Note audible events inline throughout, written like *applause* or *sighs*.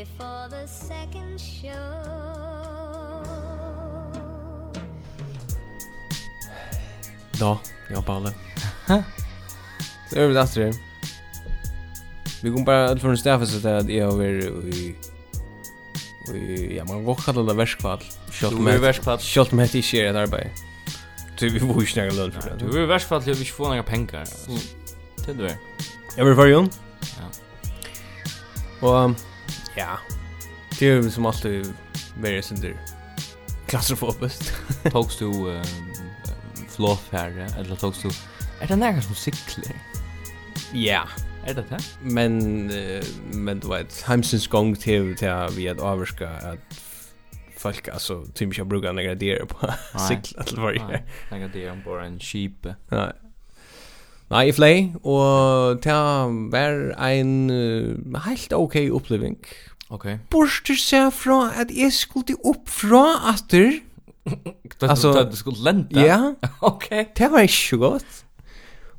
before the second show. Da, ja Paule. Så er vi det her Vi kommer bare alt for en stafis at jeg har vært i i Ja, man kan godt kalle det verskvall. Du er verskvall. Kjolt med at jeg ikke er et arbeid. Du, vi får ikke nægge lønn for det. Du, vi er verskvall til at vi ikke får noen penger Til du er Jeg vil i fargen Ja. Og Det är som alltid varje synder klaustrofobiskt. *laughs* Togs du um, flåfärre eller togs du... Är det några som cyklar? Ja. Er Är det det? Men, men du vet, heimsins gång till, till vi att avvärska att folk alltså typ inte brukar några idéer på *laughs* cykla till varje. Några där om bara en sheep. Nej. Nei, i flei, og det var en uh, helt ok oppleving Okay. Borster seg fra at jeg skulle opp fra atter. *laughs* Alltså du skulle lenta. Ja. *laughs* Okej. Det var ikke godt.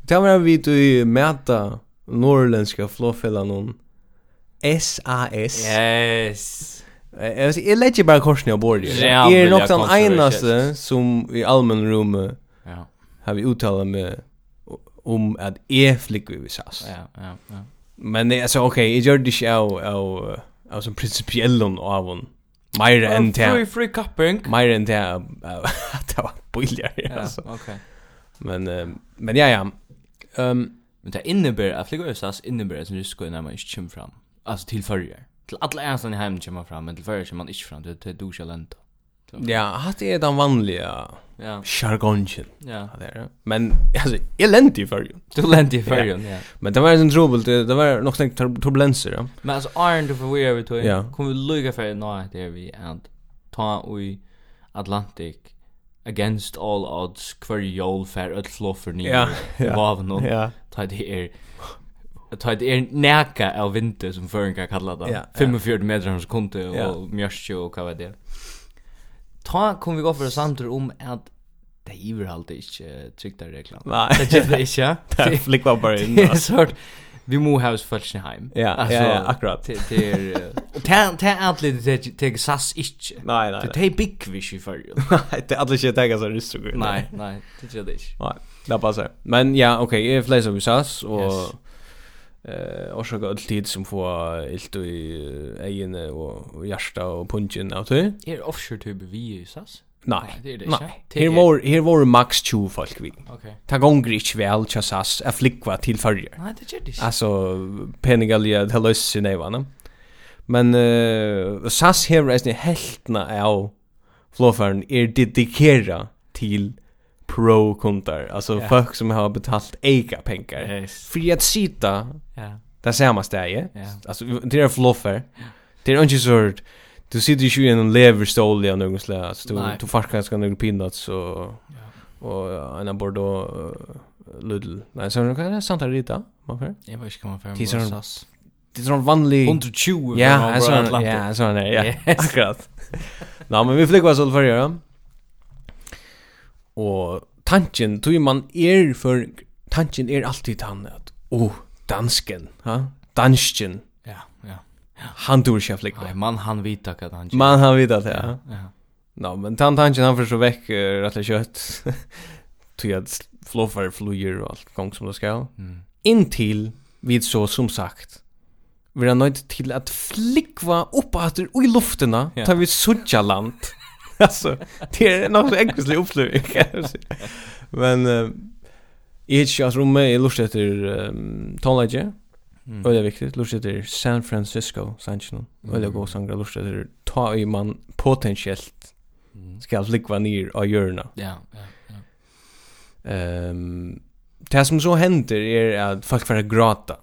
Det var vi du mäta norrländska flåfällan någon SAS. Yes. Jag vet jag lägger bara korsen bordet. Ja, Jag är nog den enaste som i allmän rum ja. har vi uttalat med om att e flickor vi SAS. Ja, ja, ja. Men det alltså okej, okay, jag gör det ju av av alltså principiellen av hon. Mer än te free free cupping mer än det. att var billigare alltså okej men um, men ja ja. Ehm um, men det innebär att flyga ösas innebär att du ska när man inte kommer fram. Alltså till förr till alla ensam i hemmet kommer fram men till förr kommer man inte fram. Det är du ska länta Ja, hatt är den vanliga ja. jargongen. Ja. Det är Men alltså, jag länt i. Du lente i *laughs* förrjun, ja. Men det var en trubbel, det var nog snägt turbulenser, ja. Men alltså, Iron du får vi över till, ja. kommer vi lycka för nå att det vi att ta i Atlantic against all odds kvar jól för öll floffer ni. Ja, *laughs* ja. Vav någon. Ja. Ta det är ta det är näka av vinter som föringar kallar det. 45 meter per sekund och mjörstjö och vad det ta kom vi gå för samtal om att det är ju alltid inte tryckta reklam. Nej. Det är det inte. *laughs* Det är flickar bara in. Det är Sort vi må ha oss falskt hem. Ja, ja, ja, akkurat. Det är tant tant outlet det tar SAS inte. Nej, nej. Det är big wish i för. *laughs* Nej, det är alla shit tagar så ryssigt. Nej, nej, det är det. inte. Nej, det passar. Men ja, okej, Jag är flyger vi SAS och eh orsaka all tid som få ilt i egene og hjarta og punchen av det. Är offshore tøy vi sas? Nei. Nei. Her var her var max 2 folk vi. Okej. Ta gongrich ikki vel chassas a flikva til fyrir. Nej, det gör det. Altså penigalia i sinevana. Men uh, SAS hever eisne heltna av flåfaren er dedikera til pro kunder alltså yeah. folk som har betalt eka pengar. Yes. för att sitta yeah. där samma stäje yeah. alltså det är fluffer. Det är inte så du sitter ju i en leverstol i någon slags du Nej. du farkar ganska några peanuts och och en bordeaux uh, little Nej, så kan det sant rita? Man för? Jag vet inte kan man för det är det är sån vanlig 120 ja en sån ja så nej ja. *laughs* Akkurat. Nej men vi fick så för göra og tanken tog man er for tanken er alltid han at oh dansken ha? Dansken ja ja. Han dur chef lik nej man han vita att han man han vita det ja. Ja no men tant tanken han för så veck rätt kött tog jag fluffar flyger och allt gång som det ska mm. in vid så som sagt vi är nødt till att flickva upp åter i luftena ja. tar vi sudja land. *laughs* alltså det är något så enkelt uppslutning. Men uh, i ett chans rum med lust efter um, tonläge. Mm. Och det är viktigt lust efter San Francisco Sanchino. Mm. Och det går sångra lust efter ta i man potentiellt mm. ska flickva ner av hjörna. Ja, ja, ja. Ehm det som så händer är att folk får gråta.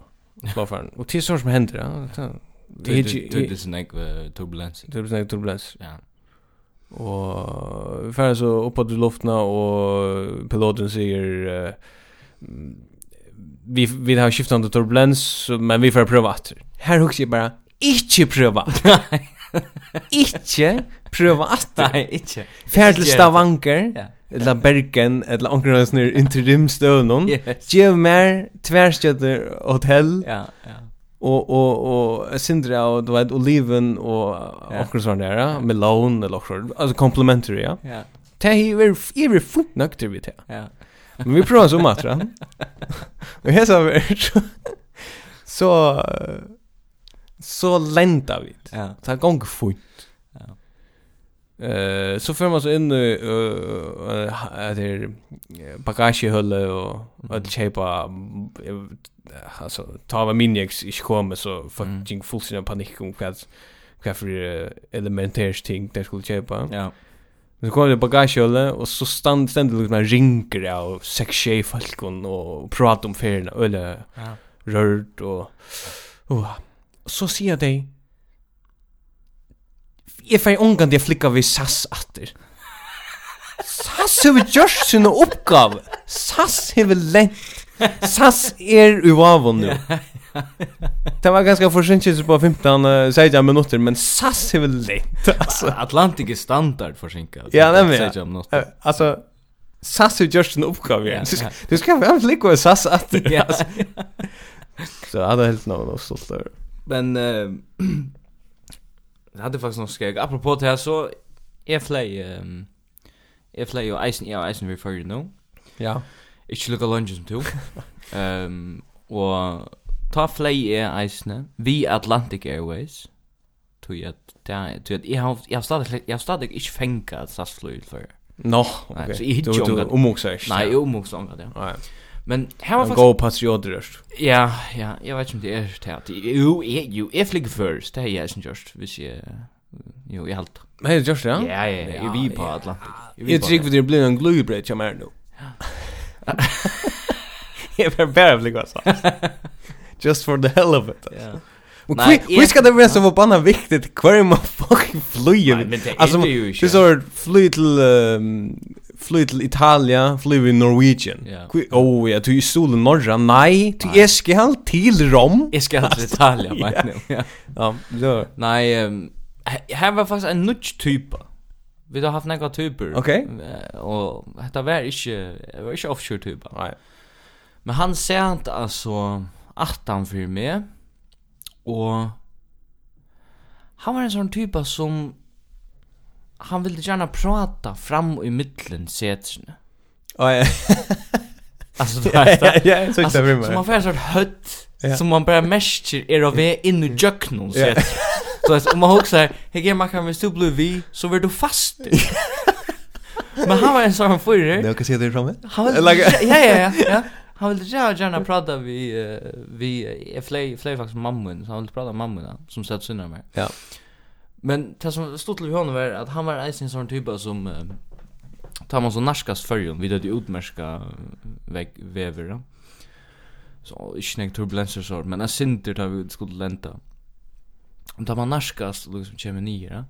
Varför? Och det är så som händer. Ja. Det är det är sån turbulens. Det är sån turbulens. Ja. Och färden så uppåt i luften och piloten säger uh, vi vi har skiftande turbulens men vi får pröva åter. Här hooks jag bara inte pröva. *laughs* inte pröva åter. Nej, inte. Färd till Stavanger. Ja. Eller Bergen, eller ankernas nere interimstøvnum. Yes. Gjev mer tværstjøtter hotell. Ja, ja og og og Sindra og du vet Oliven og också der, ja, Melon eller okkur, alltså complementary ja. Ja. Det är er är fullt nökter vi til. Ja. Men vi prøver så matra. Vi här så så så lenta vi. Ja. Ta gong fort. Ja. Eh så för man så in eh det bagagehölle och att köpa alltså ta vad min ex ich kommer så fucking fullständig panik om vad vad för elementärs ting där skulle köpa. Ja. Men så kom det bagagehålet och så stand ständigt liksom rinker av och sex tjej folk och pratar om färna eller ja. rörd och och så ser jag dig Jeg får ongan det flikka vi SAS atter. SAS hever gjørst sinne oppgave. SAS hever lent SAS er i Vavon nu. Det var ganska försinkelse på 15 uh, 16 minuter men SAS är väl lätt alltså. Atlantic är standard försinkad. Ja, nämligen. Alltså SAS är just en uppgave. Ja, ja. Du ska väl ligga med SAS att. Ja. Så hade helt någon och stolt där. Men eh *clears throat* det hade faktiskt något skägg. Apropå det här så är flay ehm är flay och Eisen ja Eisen vi för nu. Ja. Ikke lukka lunge som to. um, *laughs* og ta flei er eisne, vi Atlantic Airways, tog at, tog at, jeg har, jeg har stadig, jeg har stadig ikke fengt at SAS-fly for. Nå, no, ok. Så jeg hittir jo omgat. Du omgåsar ikke? Nei, jeg omgåsar omgat, ja. Nei. Men her var faktisk... Go patriotiskt. Ja, ja, jeg vet ikke om det er det at... Jo, jo, jeg flyger først, Det er jeg som just, hvis jeg... Jo, jeg halt. Men det just det, ja? Ja, ja, ja. Jag vi på Atlantik. Jag tycker att det blir en glubredd, jag mer nu. Ja. *laughs* Jag är bara bli gott. *laughs* Just for the hell of it. Ja. Men vi ska det vara så förbannat viktigt kvar man fucking flyger. Alltså det så flyg till flyg til Italia, flyg vi Norwegian. *laughs* Ja. Oh, ja, du er stolen i norra. Nej, du är ska helt till Rom. Jag ska till Italien, men. Ja. Ja, så. Nei, um, her var faktisk en nudge typa. Vi har haft några typer. Okej. Okay. Och detta var inte var inte offshore typer. Nej. Men han sent *laughs* alltså *laughs* attan för mig och han var en sån typ som han ville gärna prata fram i mitten sätsen. Ja. ja. alltså det var ja, ja, så där med. Så man får sån hött ja. som man bara mäster är av *laughs* in i jöknon sätsen. Så att om man huxar, hej ge man kan vi stå blue vi så blir du fast. *laughs* Men han var en sån förre. Nej, kan se det framme. Han ja ja ja. ja. Han ville ju gärna prata vi vi flay flay faktiskt mamman så han ville prata med mamman som satt synner mig. Ja. Men det som stod till honom var att han var en sån typ som tar man så narskas förjon vid det utmärska väg väver. Så inte några turbulenser så men jag synter tar vi skulle lenta. Mm om tar man narskast liksom kommer nyer ja?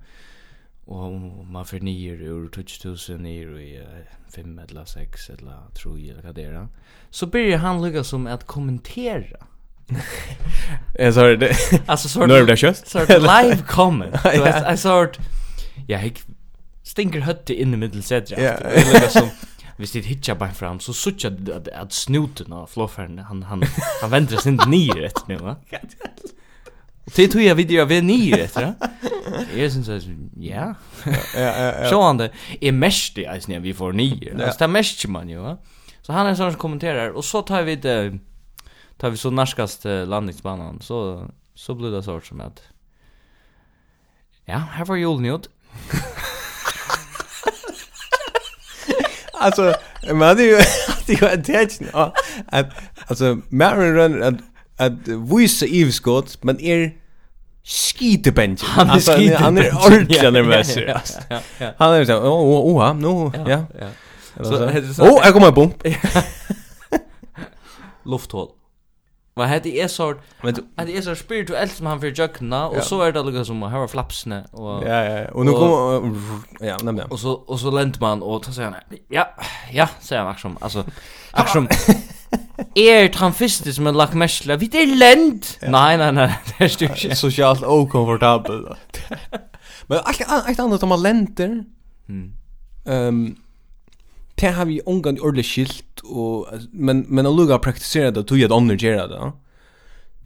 och om man får nyer ur 2000 nyer i 5 eller 6 eller 3 eller vad det är så börjar han lugga som att kommentera *laughs* Jag sa det. Alltså sort Nu är det just. Sort live comment. *laughs* Så I sort ja, jag stinker hött in the middle said jag. Lugga som hvis det hitcha bara fram så sucha att att snuten av floffern han han han vänder sig inte ner rätt nu va. *laughs* Och det tror jag video vi ni vet va. Jag syns att ja. Ja ja ja. *laughs* Så han det är mest det alltså när vi får ni. Alltså det mest man ju va. Så han är sån som kommenterar och så tar vi det tar vi så narskast landningsbanan så så blir det sort som att Ja, här var julen ut. *laughs* Alltså, men det är ju *laughs* det är ju att alltså Marin run at vise ivskott, men er skitebench. Han är skitebench. Han är ordentligt nervös. *laughs* Han är så, åh, åh, nu, ja. ja. Så, Åh, jag kommer bump. bomb. *laughs* Lufthål. Men hade är så att det är så spirituellt som han för jökna och så är det lika som här var flapsne och ja ja och nu kommer ja nämligen och så och så länt man och så säger han ja ja säger han action alltså action *laughs* er han første som har lagt mest til Vi er lent! Ja. Nei, nei, nei, det er styrt ikke. *laughs* Sosialt okomfortabel. *laughs* Men alt annet om man lenter, mm. um, det har vi omgang ordentlig skilt, og, men, men å lukka praktisera det, tog jeg at andre gjør det.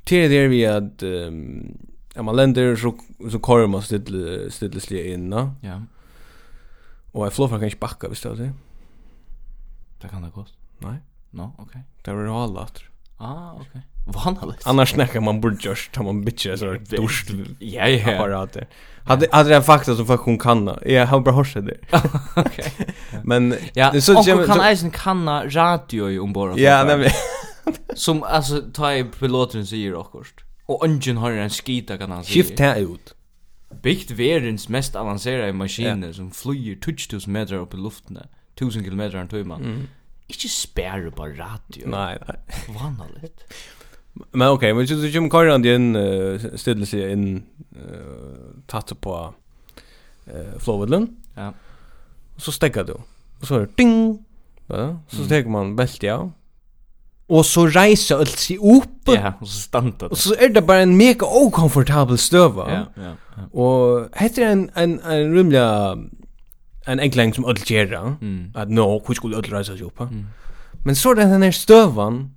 Det er det vi at, um, ja, man lenter, så, så kører man stilleslige inn, ja. Og jeg flår kan ikke bakka, hvis det er det. Det kan det godt. Nei. No, okej. Det var hållat. Ah, okej. Vanligt. Annars snackar man bort just ta man bitcher så dust. Ja, ja. Apparater. Hade hade en fakta som fuck hon kan. Jag har bara hört det. *laughs* Okej. Men ja, det så jag kan eisen kanna radio i ombord. Ja, nej. Som alltså ta i piloten säger också. Och ungen har en skita kan han säga. Skift här ut. Byggt världens mest avancerade maskiner som flyger 2000 meter upp i luften. 1000 kilometer i timmen. Mm Ikke spære på radio. Nei, nei. Vanligt. Men okej, men så kommer Karin din uh, stillelse in uh, tatt på eh Flowedland. Ja. Så stekkar du. Og så er det ding. Ja, så stekkar man belt ja. Og så reiser alt seg opp. Ja, og så standa det. Og så er det bare en mega okomfortabel støva. Ja, ja, ja. Og heter en, en, en rymlig en enkling som öll gera mm. att no hur skulle öll resa sig upp mm. men så den här stövan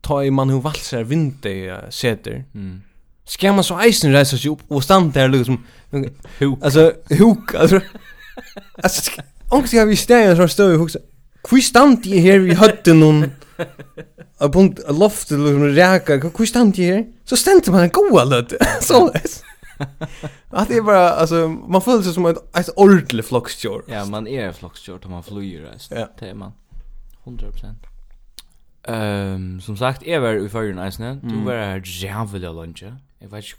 ta i man hur valsar vinte sätter mm. ska man så eisen resa sig upp och stanna där liksom hook alltså hook alltså alltså Angst jag vi stäjer så står stöv också. Hvor stand i her vi høtten någon A punkt, a loft, liksom, räka. Hvor stand i her? Så stendte man en goa løtt *laughs* Såleis Att det är bara alltså man känner sig som ett ett ordentligt flockstjort. Ja, man är en flockstjort om man flyger alltså. Ja. Det är man 100%. Ehm um, som sagt är väl i förrjun isne. Du var här jävla lunch. Jag vet inte hur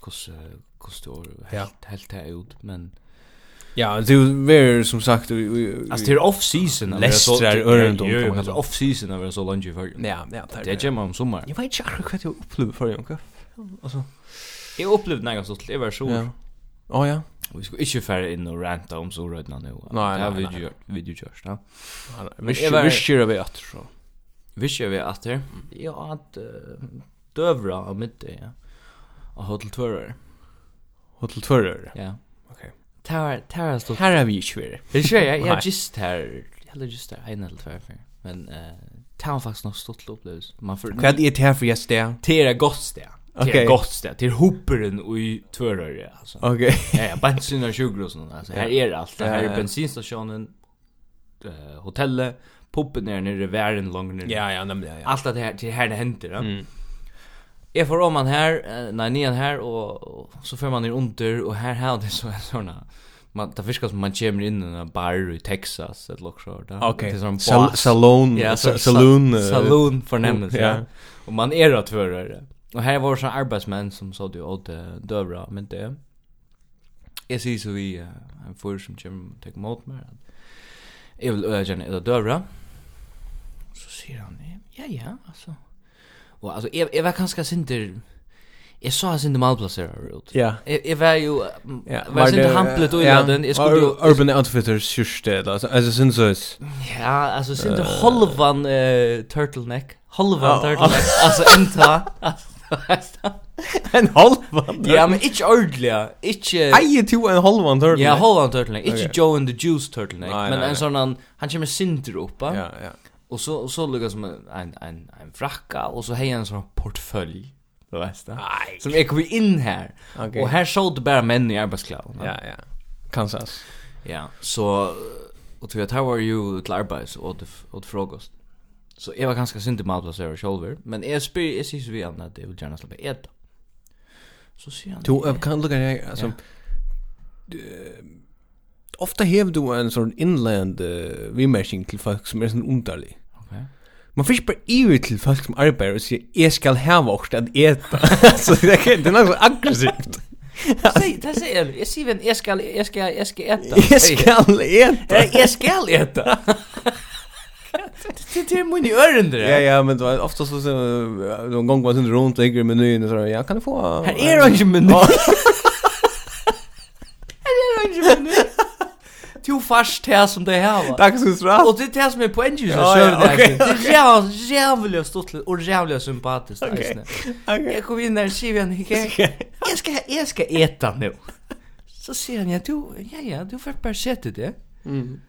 hur det helt helt här ut men Ja, du var som sagt Alltså det är off season Leicester örendom Ja, det off season när vi så lunch i förrjun. Ja, ja. Det är man om sommar. Jag vet inte hur jag upplever förrjun. Alltså Jeg opplevde nægget sånn, jeg var sur. Ja. Oh, ja. Vi skulle ikke fære inn og ranta om sorøydene nå. Nei, nei, nei. Det har vi jo kjørst, da. Vi kjører vi atter, så. Vi kjører vi atter. Ja, at døvra av middag, ja. Og hotell Tvører. Hotell Tvører? Ja. Ok. Tar tar stått. Her har vi ikke vært. Det skjer, jeg er just her. Jeg er just her, en eller tvær Men det har faktisk nok stått opplevelse. Hva er det her for jeg sted? Det er et godt sted. Okay. Det är gott det. Det är hopperen och i tvöröre alltså. Okej. Okay. *laughs* ja, ja, bensin och sugar och sånt alltså. Här är allt. Det här är bensinstationen, eh hotellet, poppen är nere, vären långt nere. Ja, ja, nämligen. Ja, ja. Allt det här till här det händer, ja. Mm. Jag får om man här, nej, nian här och, och så får man ner under och här här det så *laughs* här såna man tar fiskar som man kommer in i en bar i Texas eller något sånt där. Okej. Okay. Sal salon, ja, saloon, saloon förnämnelse. Ja. Och man är då tvärre. Och här var så arbetsmän som sa det åt dövra men det är så så vi en för som Jim tog mot mig. Jag vill öga den eller dövra. Så säger han ja ja alltså. Och alltså jag jag var ganska sinter Jag sa sin malplacerar ut. Ja. Jag var ju var sin hamplet och jag den skulle ju Urban Outfitters sjuste alltså alltså så så. Ja, alltså sin det halvan turtleneck. Halvan turtleneck. Alltså inte alltså *laughs* *laughs* en halvan Ja, men ikke ordentlig Ikke Eie to en halvan turtle. Ja, halvan turtleneck Ikke okay. Joe and the Juice turtleneck nei, Men nei, en sånn han Han kommer sinter oppa Ja, ja ja. Og så, og så lukka som en, en, en, en frakka Og så hei en sånn portfølj Du vet det? Som jeg kom inn her. Okay. Og her så det bare menn i arbeidsklau Ja, ja Kansas. Ja, så Og tror at her var jo til arbeids Og til frokost? Så jeg var ganske i malplacerer sjolver, men jeg spyr, jeg sier så vi an at jeg vil gjerne slappe eta. Så sier han... Du, kan lukka her, altså... Ofta hev du en sån inland uh, vimersing til folk som er sånn underlig. Okay. Man fisk bare iver til folk som arbeider og sier, jeg skal hava okkur at eta. *laughs* så det er nok så aggressivt. *laughs* Säg, det säger jag. Jag säger vem, jag ska, jag ska, jag ska äta. Jag *laughs* ska äta. Jag ska äta. Det är mun i örende. Ja ja, men då ofta så så någon gång var det runt och gick menyn och så ja, kan du få Här är det ju men. *laughs* Här är det ju men. Du fast här som det här var. Tack så bra. Och det här som är poängen så kör det. Det är jävligt stort och jävligt sympatiskt. Okej. Jag kommer in där ser vi en. *laughs* Jag ska jag ska äta nu. Så ser han ja, du ja ja, du får bara sätta det. Mm.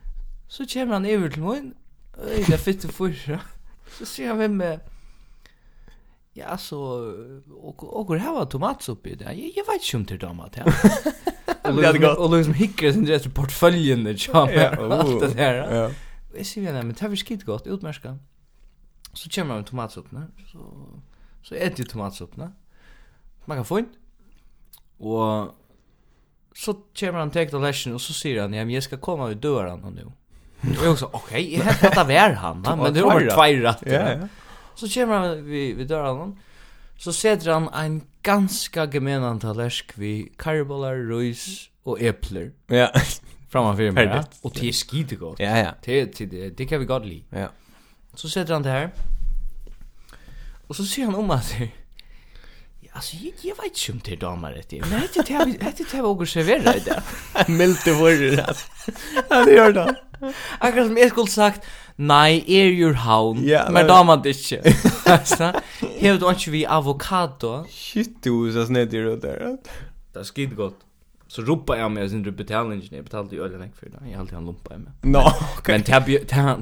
Så kommer han över till mig Jag fick det förra. Så ser jag vem med Ja, så och och här var tomat uppe där. Jag, jag vet inte om det tomat här. *laughs* Och liksom, och liksom hickar sin där portföljen *laughs* det ja. Ja, allt det där. Ja. Jag ser ju men det var skit gott utmärska. Så kommer man tomatsuppen så så äter ju tomatsuppen. Man kan få in. Och så kommer han till lektionen och så säger han, ja, men jag ska komma vid dörren nu. Jag också okej, jag hade att vara han, va? men det var tvärrat. Ja, ja. Så kommer han vi vid dörren. Så sätter han en ganska gemenan tallersk vid karbolar, röjs och äpplen. Ja. Framför mig. Ja. Och det är skitgott. Ja, ja. Det, det, det kan vi gott li. Ja. Så sätter han det här. Och så ser han om att alltså jag, jag vet inte om det är damer rätt. Men det är det det är vad servera i det. *laughs* Milt det vore det. Ja, det gör det. Akkurat som jag skulle sagt, nej, er your hound, ja, men damer det inte. Alltså, här du inte vi avokado. Shit, du så snett i det där. Det är skit gott. Så ropa jag mig sin betalning, jag betalade ju ölen ek för det. Jag alltid han lumpa i mig. No, okay. Men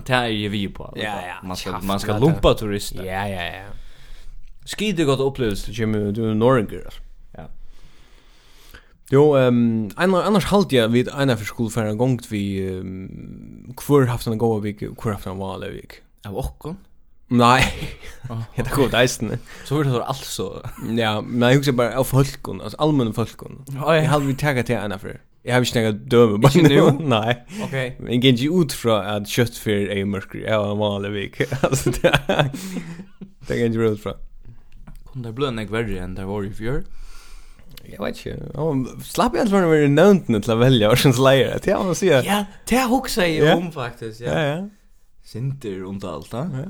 det här är ju vi på. Ja, ja. Man ska man ska lumpa turister. Ja, ja, ja. Skide godt opplevelse Jimmy du Norringer. Ja. Jo, ehm um, annars annars halt jag vid ena för skolfärden gångt vi um, kvar haft en goda vik, kvar haft en vanlig vecka. Av okkon? Nei. Det er godt eisen. Så hørte du altså. ja, men jeg husker bare av folkon, altså allmenn folkon. Oh, ja. Jeg hadde vi tagget til ena for. Jeg har ikke nægget døme bare ikke nu? *laughs* Nei. Ok. Men jeg gikk ut fra at kjøttfyr er mørkere, jeg var en vanlig vik. altså, det er... Det gikk ut fra. Kunde det blønne jeg verre enn der var i fjör? Jag vet inte. Ja, slapp jag inte vara være nønt nu til å velge Ocean's Lair. Det er han sier. Ja, det er hoksa jeg om faktiskt. Ja, ja. ja. Sinter rundt allt. da. Ja.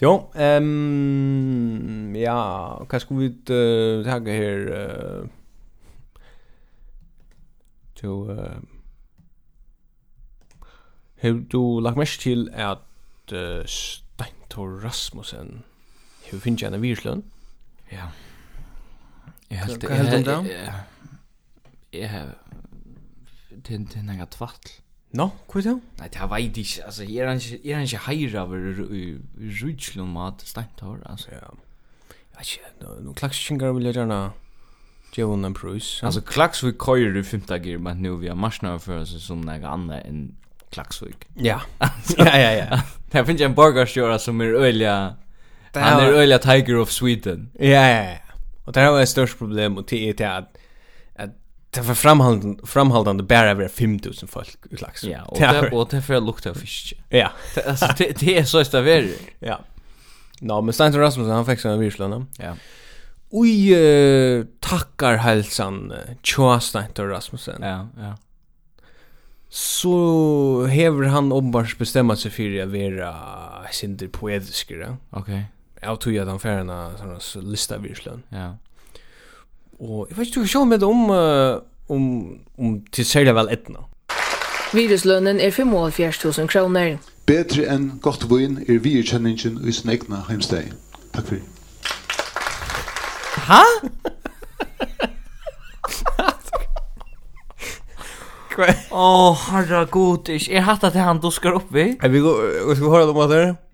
Jo, ehm ja, hva skal vi uh, tagge her? Uh, jo, uh, har du lagt mest til at uh, Steintor Rasmussen Hur finns jag en virslön? Ja. Jag helt jag helt undan. Jag har den den några tvattel. No, kvitt jo? Nej, det veit ikke, altså, jeg er ikke, jeg er ikke heira over rutslund mat, stantor alltså. Ja. Jag vet inte, ikke, noen vill jag gärna ge hon en prøys. Altså, klaksvik køyrer i femta gir, men nu vi har marsna för oss som noe annet enn klaksvik. *laughs* Ja, ja, ja, *laughs* ja. Det finnes en borgarstjøra som är öliga. øyla Han är öliga Tiger of Sweden. Ja, ja, ja. Och det här var ett störst problem och det är att Det var framhållande, framhaldande bara över 5000 folk utlax. Ja, och det och det för lukta fisk. Ja. Alltså det det är så att det. Ja. Nå, men Stein Rasmussen han fick en virslorna. Ja. Oj uh, tackar hälsan Choa Stein Rasmussen. Ja, ja. Så hever han ombars bestämma sig för att vara sinter poetiskare. Okej. Okay jag tror jag den färna såna lista virslön. Ja. Och jag vet inte hur jag med om om om till sälja väl etna. Viruslönen är 54000 kronor. Bättre än gott vin är vi känningen i snäckna hemsteg. Tack för det. Ha? Åh, oh, herra god, Er hatt at han duskar opp vi. Vi gå, vi skal høre dem at det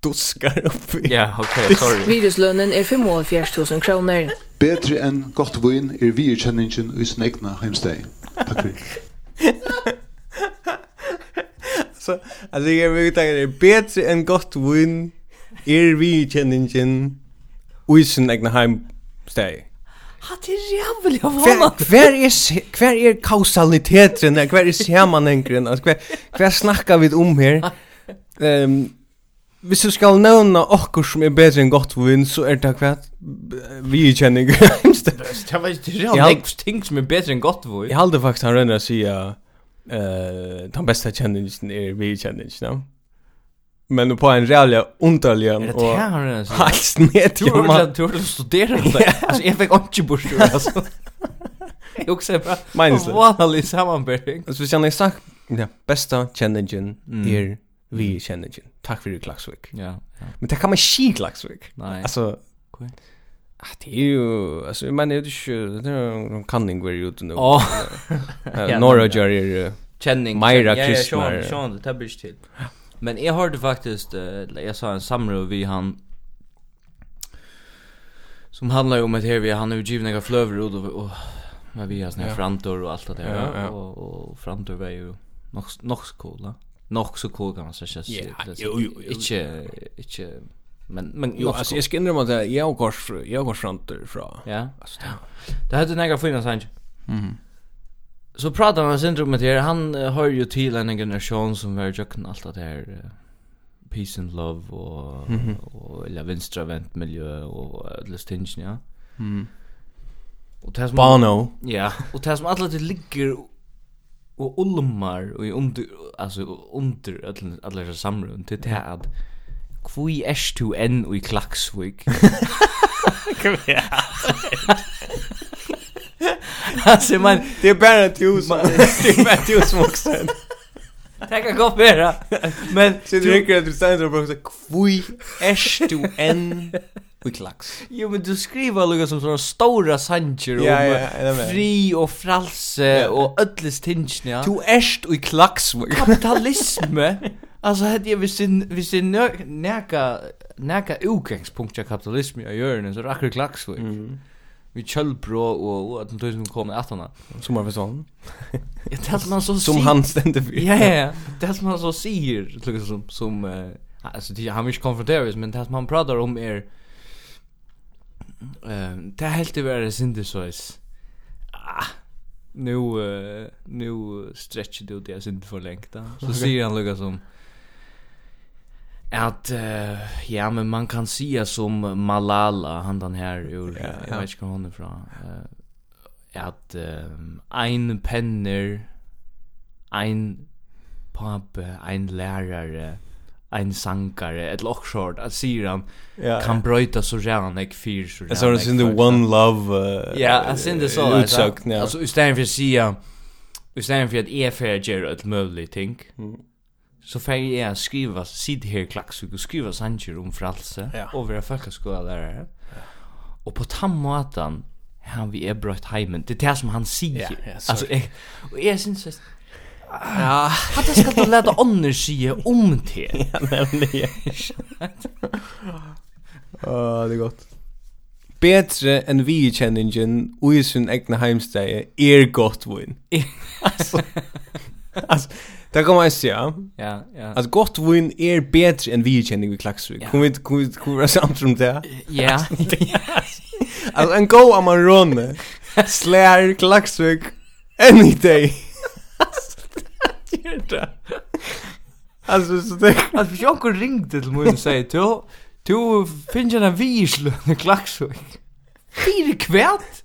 duskar upp. Ja, okej, okay, *laughs* sorry. Viruslönen er 75 000 kronor. Bättre än gott vin är virkänningen i sin egna hemsteg. Tack för *laughs* Så, alltså jag vill tänka det är bättre än gott vin är virkänningen i sin egna heimsteg. Ha det jävligt av honom. Kvar är kvar är kausaliteten, kvar är sammanhängen, kvar kvar snackar vi om här. *laughs* Ehm Hvis du skal nevna okkur som er bedre enn gott vinn, så er det hva vi kjenner ikke Det var ikke reelt ting som er bedre enn gott vinn. Jeg halde faktisk han rønner å si at den beste kjenningen er vi kjenningen, Men på en real underlig og det det han rønner å si? snett Du har man. Du har studera det. *laughs* Altså, jeg fikk ikke *laughs* bort det, altså. Jeg også er bra. Meningslig. Vanlig sammanbering. Altså, hvis han har sagt, ja, beste kjenningen er vi känner igen. Tack för det Klaxvik. *laughs* Ja, ja. Men det kan man skit Klaxvik. Nej. Alltså cool. Ah, det är ju alltså jag menar det är ju det är en kanning where you know. Ja. Norra Jerry känning. Myra Kristnar. Ja, Sean, det tar till. Men jag hörde faktiskt uh, jag sa en samråd vi han som handlar om att här vi han är utgivning några flöver och, och, vad vi har såna här ja. frantor och allt det där ja, ja. och, och frantor var ju nog nog va nog så cool kan man säga. Ja, jo jo. Inte inte men men jo alltså jag skinner man det jag går jag går framåt fra. Ja. Alltså det hade några fina sånt. Mhm. Så pratar man sen med det här. Han har ju till en generation som var jöken allt det här peace and love och mm -hmm. och eller vänstravent miljö och lustingen ja. Mhm. Och tas Bono. Ja, och tas alla det ligger och ulmar och i under alltså under alla alla samrun till det här kvui S2N och i Klaxvik. Kom igen. Alltså man det är *laughs* *laughs* bara du som det är bara du som också. Det kan gå bättre. Men så dricker du sen och bara så kvui är du en Vi klax. Jo men du skriver lukka som sånne stora sanger ja, om ja, ja, fri og fralse ja. og ödles tinsni. Ja. Du erst i klax. Kapitalisme. alltså hade jag visst visst näka näka utgångspunkt av kapitalism i görnen så rackar klax. Mm vi kjølbro og at den tusen kom at han som var sånn jeg telt man så som han stendte for ja ja ja. det er som han så sier liksom som som alltså det han har mig konfronterat men det som han pratar om är Eh, det helt över var synd så Ah. Nu uh, nu stretcher du det synd för längt då. *laughs* Så ser han lugga som att uh, ja men man kan se som Malala han den här ur ja, ja. jag vet inte var hon är ifrån. Uh, att um, ein penner ein pape ein lärare en sankare ett lockshort att se han kan bröta så gärna jag fyr så gärna. Alltså det in the one love. Ja, alltså in det så alltså. Alltså istället för att se istället för att är för ger ett möjligt ting. Mm. Så får jag skriva sid här klax och skriva sanger om frälse och vara folkskola där. Och på tammatan han vi är brött heimen. Det är det som han säger. Ja, ja, Alltså jag och jag syns att Ja. Hatta skal du lata onnur sjá om te. *laughs* Ja, nemlig. Åh, det er godt. Betre enn vi kjenningen og i sin egna heimsteg er godt vinn. altså, altså, det kan man si, ja. Ja, ja. Altså, godt vinn er betre enn vi kjenning i Klaksvik. Ja. Kom vi, kom vi, kom vi være samt om det? Ja. *laughs* altså, en god amarone *laughs* slær Klaksvik any day. Gör det. Alltså så det alltså hvis kunde ringte til mig og sier, du, Du finns en visl och klaxvik. Fyra kvärt.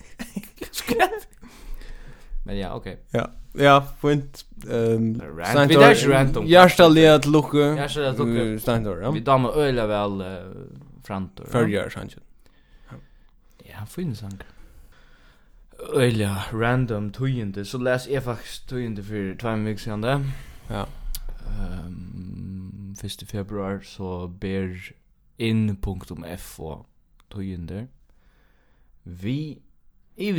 Skratt. Men ja, okej. Ja. Ja, fint. Ehm, rant. vi där random. Jag ställer att lucka. Jag ställer att lucka. Stannar, ja. Vi damer øyla vel uh, frantor. Förgör sanchen. Ja, fin sank öliga random tujende så läs jag faktiskt tujende för två veckor sedan det. Ja. Ehm um, 1 februari så ber in.f och tujende. Vi i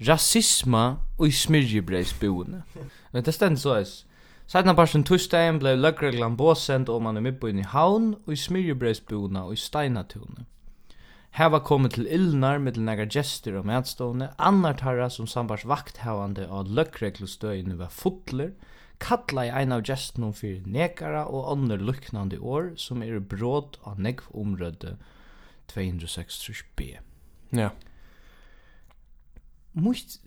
rasisma og smirjebreisboende. *laughs* Men det stendt så eis. Sætna parsen tusdagen blei løgreglan båsend om man er midtbøyen i havn og i smirjebreisboende og i steinatune hava kommit til illnar mittel nega gestur og mætstovne, annar tarra som sambars vakthavande av løkreglustøyene var fotler, kalla i ein av gestnum fyrir nekara og annar luknande år som er brot av negv omrødde 263b. Ja. Must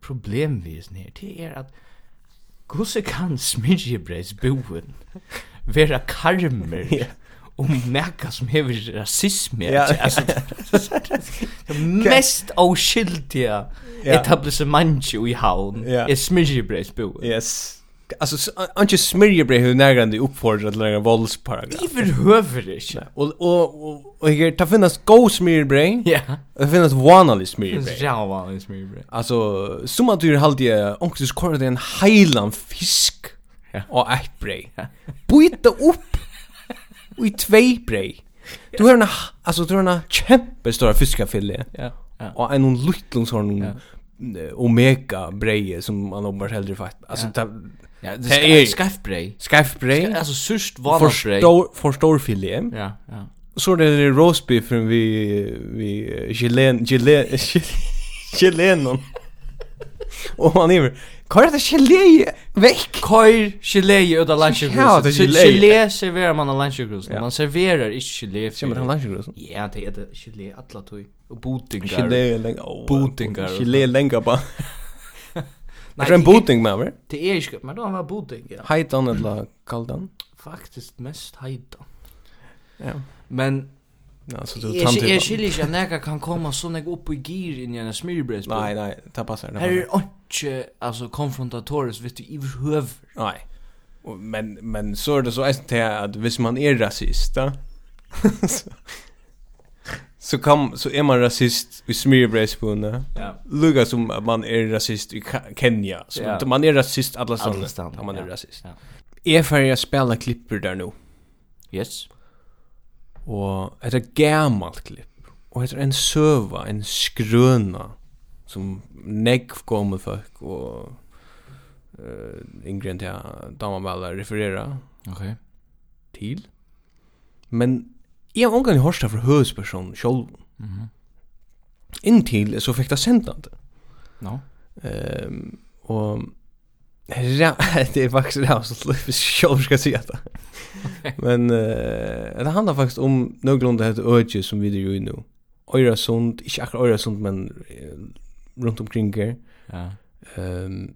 problem visen her, det er at Gusse kan smidjebreis boen vera karmer. *laughs* ja om näka som hever rasisme. ja. *laughs* alltså *laughs* mest oskyldiga etablissemantet i havn är smyrjebrejsbo yes Alltså anke smyrjebrei hur närgande uppfordrar till några våldsparagraf. I behöver inte. Och och och här ta finnas go smyrjebrei. Ja. Det finnas vanlig smyrjebrei. Ja, vanlig smyrjebrei. Alltså som att du halt det onkus kvar det en heilan fisk. Ja. Och ett brei. Byta upp i tvei brei. Du har en, alltså du har en kämpestora fiskafilé. Ja. ja. Och en hon liten sån ja. omega breie som man har hellre fatt. Alltså ja. Ja, det är skaffbrej. Skaffbrej. Alltså sust stor För Förstor filé. Ja, ja. Så det roast beef från vi vi Gelen *laughs* Gelen Gelenon. Och han är Kör det gelé veck. Kör gelé ut av lunchgrus. Ja, det gelé. Gelé serverar man av lunchgrus. Man serverar inte gelé. Ser man lunchgrus? Ja, det är det gelé alla tog. Och botingar. Gelé länge. Botingar. Gelé länge bara. Nej, det är en boting med va? Det är ju men då var boting. Heitan eller kaldan? Faktiskt mest heitan. Ja. Men Alltså du tant. Jag skiljer inte när jag kan komma så när upp i gir in i en smörbröd. Nej, nej, det passar. Det här är inte alltså konfrontatoriskt vet du i höv. Nej. Men men *laughs* så är det så att det är att hvis man är rasist, så kom så är man rasist i smörbrödspunna. Ja. Lugga som man är rasist i Kenya. Så ja. man är rasist alla ställen. Man är rasist. Ja. Är för spela spelar klipper där nu. Yes. Og et er gammalt klipp. Og et er en søva, en skrøna, som negv kommer folk, og uh, yngre enn til jeg damabella refererer okay. til. Men jeg har omgang i hørsta fra høvesperson sjolv. Mm -hmm. Inntil så fikk det sendt det. No. Um, og Ja, *laughs* det är faktiskt det här som själv ska säga det. Men uh, det handlar faktiskt om någorlunda heter Öge som vi gör nu. Öresund, inte akkurat Öresund, men uh, runt omkring här. Ja. Um,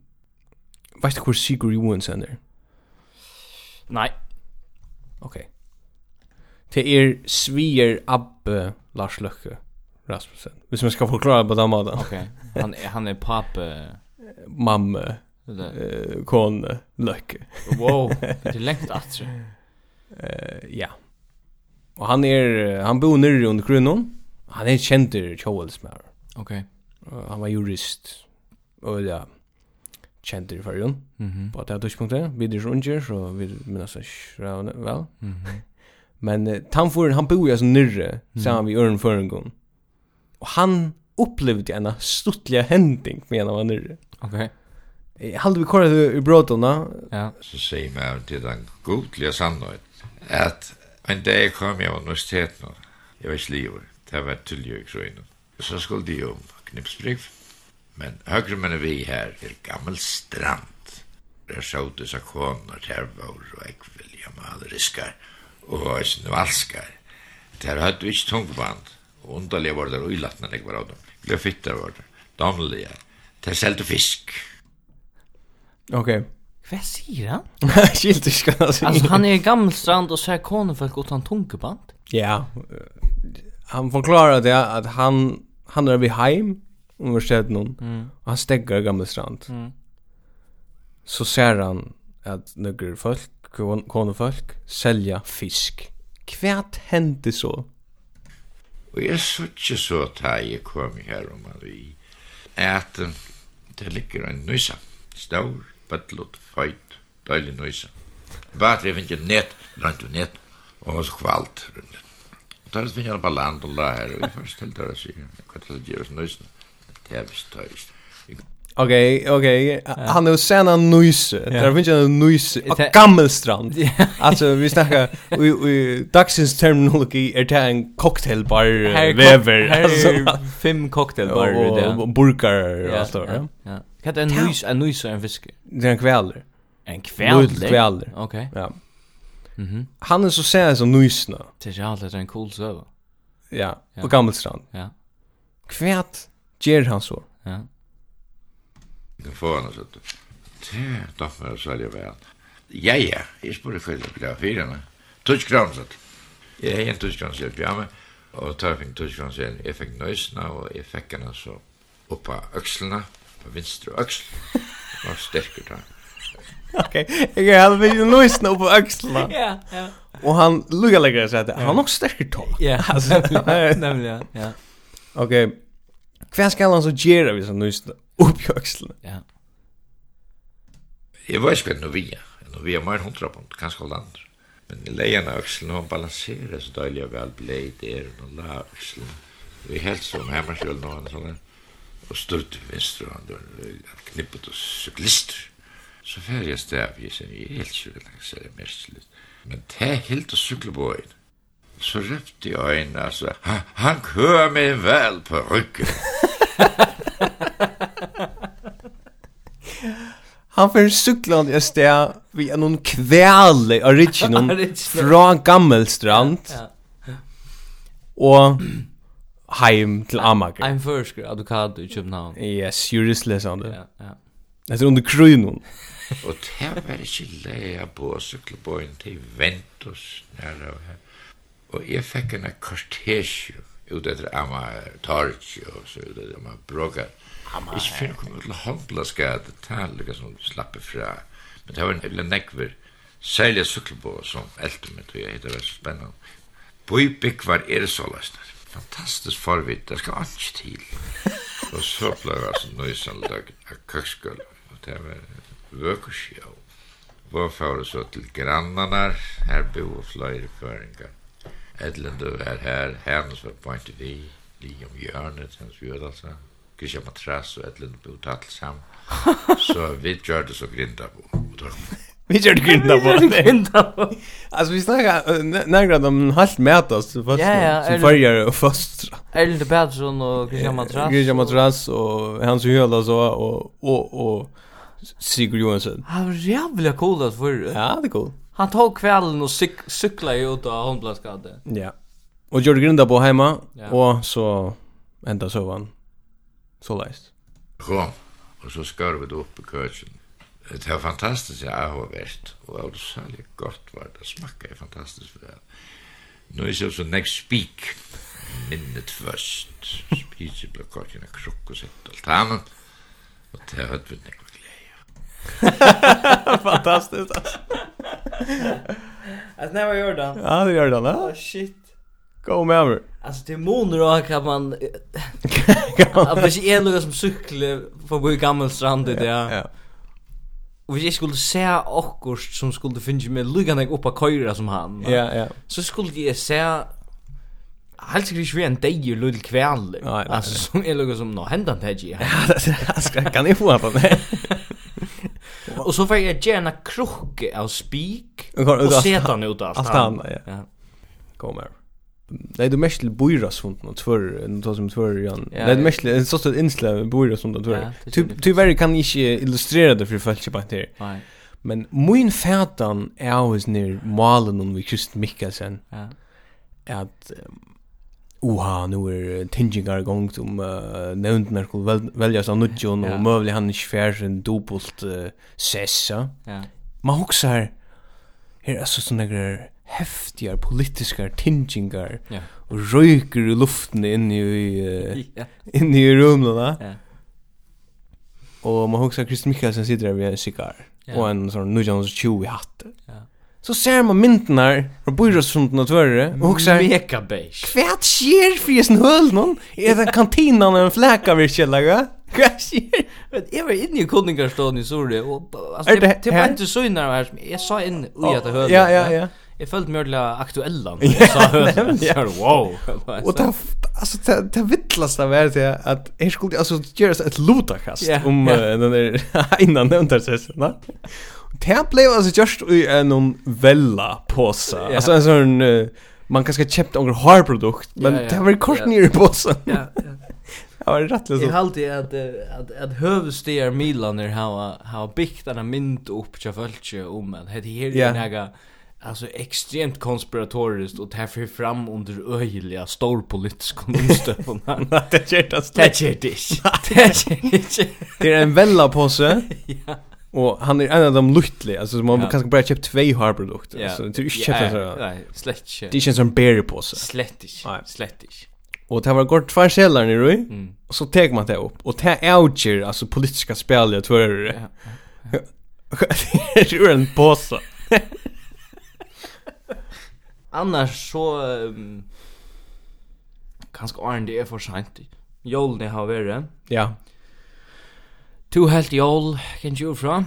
vet du hur Sigurd Johansson är? Nej. Okej. Okay. Det är Svier Abbe Lars Løkke Rasmussen. Hvis man ska förklara på den måten. Okej. Okay. Han, han är pappa... Mamma eh kon löcke. Wow, det är *laughs* att Eh ja. Och han är han bor nere under kronan. Han är känd till Charlesmar. Okej. Okay. han var jurist. Och ja. Känd till förrjun. Mm. På det här tidspunktet. Vi är runger så vi minns oss väl. Mm. Men uh, tamforen han bor ju alltså nere. Mm. Sen vi örn gång. Och han upplevde en stuttliga händing med han var nere. Okej. Okay. Halde vi kvar i brådorna. Ja. Så säger meg til den godlige sannolikt at en dag kom jeg av universiteten. jeg var ikke livet. Det var tillgjöksröjnen. Så skulle de om knipsbrygg, Men høyre men vi her er gammel strand. Där såg dessa koner, tervor och äckvilja med og riskar. Och snualskar. Där hade vi ikke tungband. og underliga var det och ilattna när var av dem. Glöfittar var det. Damliga. Där säljde fisk. Okej. Vad säger han? Skilt du ska säga. Alltså han är gammalstrand och så här konfolk utan tunkeband. Ja. Han förklarar det att han han är vid hem under någon. Mm. Han stäggar gammalstrand. Mm. Så ser han att några folk konfolk sälja fisk. Kvärt hände så. Og jeg så ikke så da jeg kom her om at vi at det ligger en nysa, stor bøtlut, feit, døylig nøysa. Batri finn jeg net, rant og net, og så kvalt rundt. Og tar finn jeg på land og la her, og jeg først til det å si, hva til det som gjør oss nøysa? Det er vist tøyst. Okej, okay, okej. Han har sen en nyse. Ja. *laughs* Där finns en nyse. En gammelstrand. alltså vi snackar i, i dagsins terminologi är det en cocktailbar väver. Här fem cocktailbar och, och burkar och allt det Ja. Kan det en nys en nys en fisk? Det är en kväller. En kväller. Kväller. Okej. Ja. Mhm. Han är så sen som nysna. Det är alltid en cool söva. Ja, på gammelstrand. Ja. Kvärt ger han så. Ja. Jeg får henne sånn. Det da får jeg sælge vel. Ja, ja, jeg spør for det blir fire henne. Tusk kram, sånn. Jeg har en tusk kram, sier pyjama. Og tar jeg fikk tusk kram, sier jeg fikk nøysene, og jeg fikk henne så oppa økslene, på vinstre øksl. Var sterker da. Okej, jag har väl ju lyssnat på axlarna. Ja, ja. Och han luggar lägger sig att han har nog starkt tag. Ja, *laughs* alltså nämligen, ja. Okej. Kvar ska han så göra vi så lyssnar upp i axeln. Ja. Jag var spänd och via. Och via mer hundra punkt, kanske alla andra. Men lejan av axeln, hon balanserar så dåliga väl blejt är hon och la axeln. Vi helt som hemma själv någon sån där. Och stod till vänster och han knippet och cyklister. Så färg jag stäv i sen, jag är helt cyklister, det är mest lite. Men det är helt och cykelbågen så røpte jeg en, altså, han kører meg vel på ryggen. *laughs* Han får sykla i sted vi er noen kvele original fra gammel strand. Og heim til Amager. Ein førsker advokat i København. Yes, juristless han det. Ja, ja. Det er under krynon. *laughs* og det var ikke leia på å sykle på sykkelbøyen til Ventus nære av her. Og jeg fikk en kortesje ut etter Amager torg og så ut etter Amager brogat. Ikke finne kunne til håndla skad, det er lika som slappe fra. Men det var en eller nekver, særlig sykkelbå som eldte meg, og jeg hittar det spennende. Bøybygg var er så løsner. Fantastisk forvitt, det skal ikke til. Og så ble det altså nøysandag av køkskøl, og det var vøkersjå. Vår fyrir så til grannarna, her bo og fløyre føringar. Edlund var her, hennes var point vi, li om hjørnet, hennes vi, altså. Christian Matras og Edlund på uttalt sammen. Så *laughs* vi gjør det så grinda på. Vi gjør det grinda på. Vi gjør det grinda på. *laughs* Altså vi snackar några om halvt mäta oss först. Ja, ja. Som farger og först. Elde Bergson og Christian Matras. Christian Matras og Hans Hjöla så og, og, og Sigurd Johansson. Han var jävla cool att för. Ja, det er cool. Han tog kvällen och cyk cyklade ut av Holmbladsgade. Ja. Og gjør det grinda på heima. Ja. Og så enda ända han. Så leist. Kom, og så skar vi det opp i køkken. Det var fantastisk, jeg har vært, og det var særlig godt, var det smakade fantastisk for det. Nå er det så next speak minnet først, spiser blev køkken och krock og sett allt annat. Och det hade vi nekva glede. Fantastiskt alltså. Att när var Jordan? Ja, det är Jordan, ja. Oh, shit. Go med mig. Alltså det moner och kan man *laughs* Att det är något som cyklar på på gammal strand det ja. Ja. Och vi skulle se akkurst som skulle finna med lugan upp på köra som han. Ja, ja. Så skulle jag se Helt sikkert ikke vi en dag i lull kväll Altså, som er något som Nå hända en dag Ja, kan jag få på mig *laughs* Og så får jeg gjerne krukke av spik Och seta han ut av stan Ja, kom här Nej, du mest till Boiras funden och tvär, nu tar som tvär igen. Nej, du mest en sorts inslag Boiras funden tvär. Tyvärr kan jag inte illustrera det för folk på det. Nej. Men min fätan är always ner Malen om vi just Mikkelsen. Ja. Att oha, nu er tingingar igång som uh, nevndnar skulle velja seg nudjon, og møvlig han ikke fjær en dobbelt uh, sessa. Ja. Man hoksar, her er altså sånne greier, heftigar politiskar tingingar yeah. og røyker i luften inn i uh, yeah. inn i rumluna. Ja. Yeah. Og man hugsar Krist Mikkelsen sitter der med en sigar yeah. og en sånn 1920 hatt. Ja. Så ser man mynten myndnar fra Byrasundn og Tvørre *laughs* og hugsar Mega beige. Kvært skjer fyrir sin høl noen? Er den kantinan en flæka virkjellaga? Krasjer. Men jag var inne i kundingarstånd i Sorge och alltså det det, det var inte så innan här. Jag sa in i att höra. Ja ja ja. Jag följt mig ordla aktuella *laughs* Ja, *laughs* så wow. Och det alltså det det vittlaste var det att jag skulle alltså göra ett lutakast om den där *laughs* innan nämnda sessionen. Det blev alltså just i en vella påse. Alltså en sån man kanske köpt några harprodukt, men det var kort ner i påsen. Ja ja. Det var rätt liksom. Jag hade att att att hövstejar Milaner har har byggt den här mynt upp till folk om att det här är några alltså extremt konspiratoriskt och tar för fram under öjliga stor politisk konstöpen. det är det. Det är det. Det är en välla påse. *laughs* ja. Och han är en av de lyckliga alltså man ja. kanske bara köpt två har produkter ja. så det är inte köpt så. Nej, slätt. Det känns som berry påse. Slett inte. Och det var gått två sällar nu, mm. och så teg man det upp. Och det är outger, alltså politiska spel, jag tror det. Ja. *laughs* Det är en påse. *laughs* annars så um, ganska arn det är för sent. Jol det har varit. Ja. Tu helt jol kan ju fra.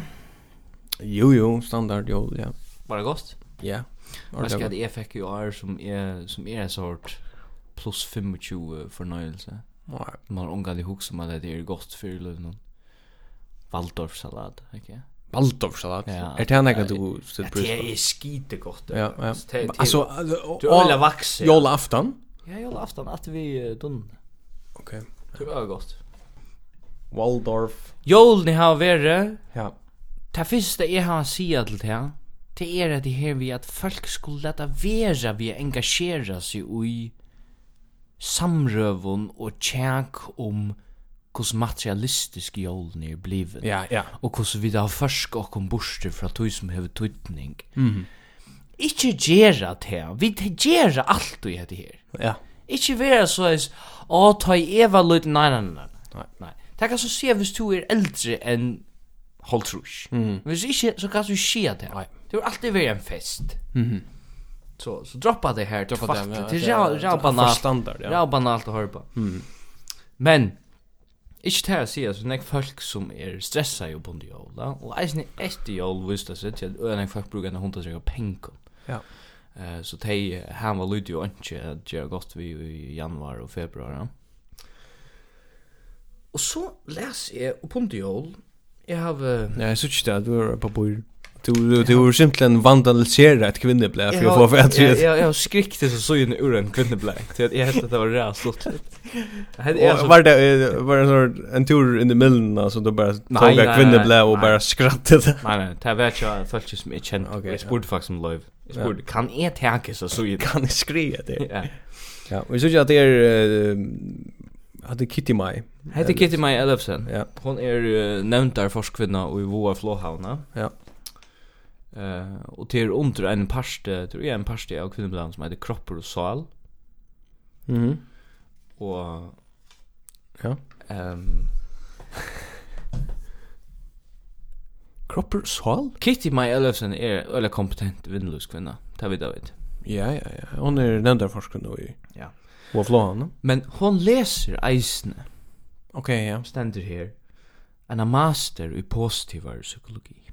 Jo jo, standard jol, ja. Var det gott? Ja. Jag ska det fick ju är som är som är en sort plus 25 förnöjelse. Nej, man ungar i hus som att det är gott för lönen. Waldorfsalat, okej. Okay? Waldorfsalat. Ja. Är det han jag du sett på? Det är skite gott. Ja, ja. Alltså du alla vax. Jolla afton. Ja, jolla afton att vi dun. Okej. Det var gott. Waldorf. Jolni har varit. Ja. Det är han säger till det Det är det här vi att folk skulle låta vara vi engagera sig i samrövon och tjänk om hur materialistisk joln är bliven. Ja, ja. Och hur vi där försk och kom för att tog som har tydning. Mm. Inte gera det. Vi gera allt det här. Ja. Inte vara så att å ta Eva lut nei, nei, nej. Nej. Nei, Det kan så se hvis du är äldre än Holtrush. Mm. Hvis ikke, så kan du se det. Nej. Det är alltid være en fest. Mhm. Så så droppa det här droppa det. Det är ja, ja banalt. standard, ja. Ja banalt att på. Mm. Men Ikke til å si at det er folk som er stressa jo på en da, og eisen er etter jól vist det seg til at øyne folk bruker en hund til å gjøre penger. Ja. Uh, så de her var lyd jo ikke at det er godt vi i januar og februar. ja. Og så leser jeg på en jól, jeg har... Ja, jeg synes ikke det, du er på bord. Du du har simpelthen vandaliserat ett kvinnoblä för att få för att jag jag jag skrikte så så in ur en kvinneblä. Så jag hette att det var rätt alltså Var det var en sån en tur in the middle alltså då bara tog jag kvinneblä och bara skrattade. Nej nej, det var jag folk som jag kände. Jag spurte faktiskt om live. Jag spurte kan jag tänka så så kan skrika det. Ja. Ja, och så jag det är hade Kitty Mai. Hade Kitty Mai Elfsen. Ja. Hon är nämnd där forskvinna och i Voa flåhavna. Ja. Eh och till under en parste, tror jag en parste av kvinnobland som heter kroppar och sal. Mhm. Och ja. Ehm *laughs* Kroppar och sal? Kitty My Ellefsen är eller kompetent vindlös kvinna. Det vet jag vet. Ja, ja, ja. Hon är den där forskaren då i. Ja. Och flåan. Men hon läser eisne. Okej, okay, ja. Ständer här. En master i positiv psykologi.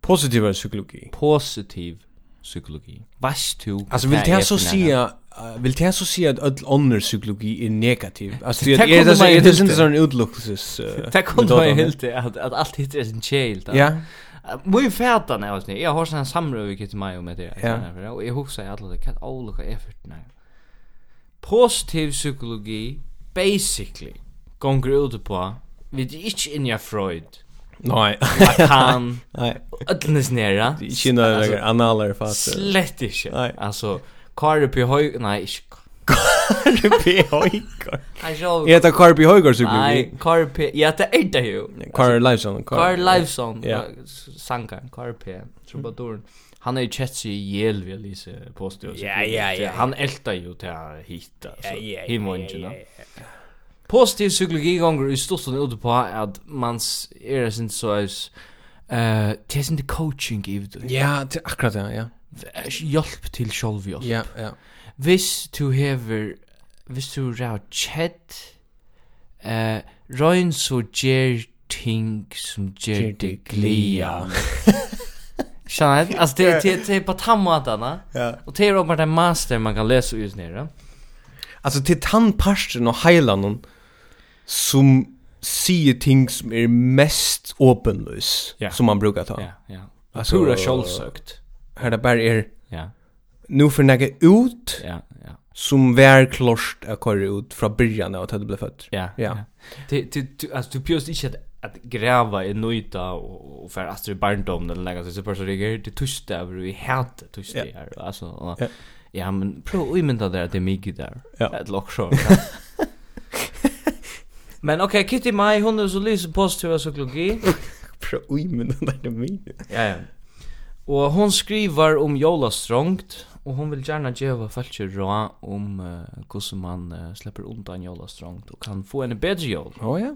Positiv psykologi. Positiv psykologi. Vast du? Alltså vill det så säga vill det så säga att all annan psykologi är negativ. Alltså det är det är det inte sån utlooks. Det *laughs* kommer ju helt att att allt hittar är sin chill Ja. Muy fæta nu alltså. Jag har sann samrøvi kit mai med det. Ja. Og eg hugsa at alla kat ólukka effort nei. Positiv psykologi basically gonger ut på við ikki in your freud Nej. Han. Nej. Ödlnes nera. Kina är analer fast. Slett ikke. Nei. Altså, Kari P. Høy... Nei, ikke Karpi Høygaard. Jeg heter Karpi Høygaard, så Nei, Kari Karpi... Jeg heter Eita jo. Kar Leifson. Kar Leifson. Sankaren, P. Trubadoren. Han har ju kett sig ihjäl vid Lise påstå. Ja, ja, ja. Han ältar ju till att hitta. Ja, ja, ja positiv psykologi gånger i stort sett ute på at man er sin så is eh det sin coaching i det. Ja, akkurat det, ja. Hjelp til sjølvhjelp. Ja, ja. Hvis du hever hvis du rau chat eh røyn så gjer ting som gjer det glia. Shine, alltså det det det på tammatana, Ja. Och det er bare det master man kan läsa ut nere. Alltså till tandparsten och heilanon som sier ting som er mest åpenløs yeah. som man brukar ta. Ja, ja. Yeah. Alltså hur självsökt. Här det bara är ja. Nu för några ut. Ja, ja. Som vär klost att köra ut från början av att det blev fött. Ja, ja. Det det alltså du pjöst inte att gräva i nöjda och för astrid barndom eller något så så det är det tysta över i hat tysta här alltså ja men prova att imita där det mycket där. Ja. Ett lock. Men okej, Kitty Mai, hon är så lyser positiva psykologi. Bra, oj, men den där är min. Ja, ja. Och hon skriver om jolastrångt. Och hon vill gärna geva folk rå om uh, hur man uh, släpper undan jolastrångt och kan få en bättre jol. Ja, oh, ja.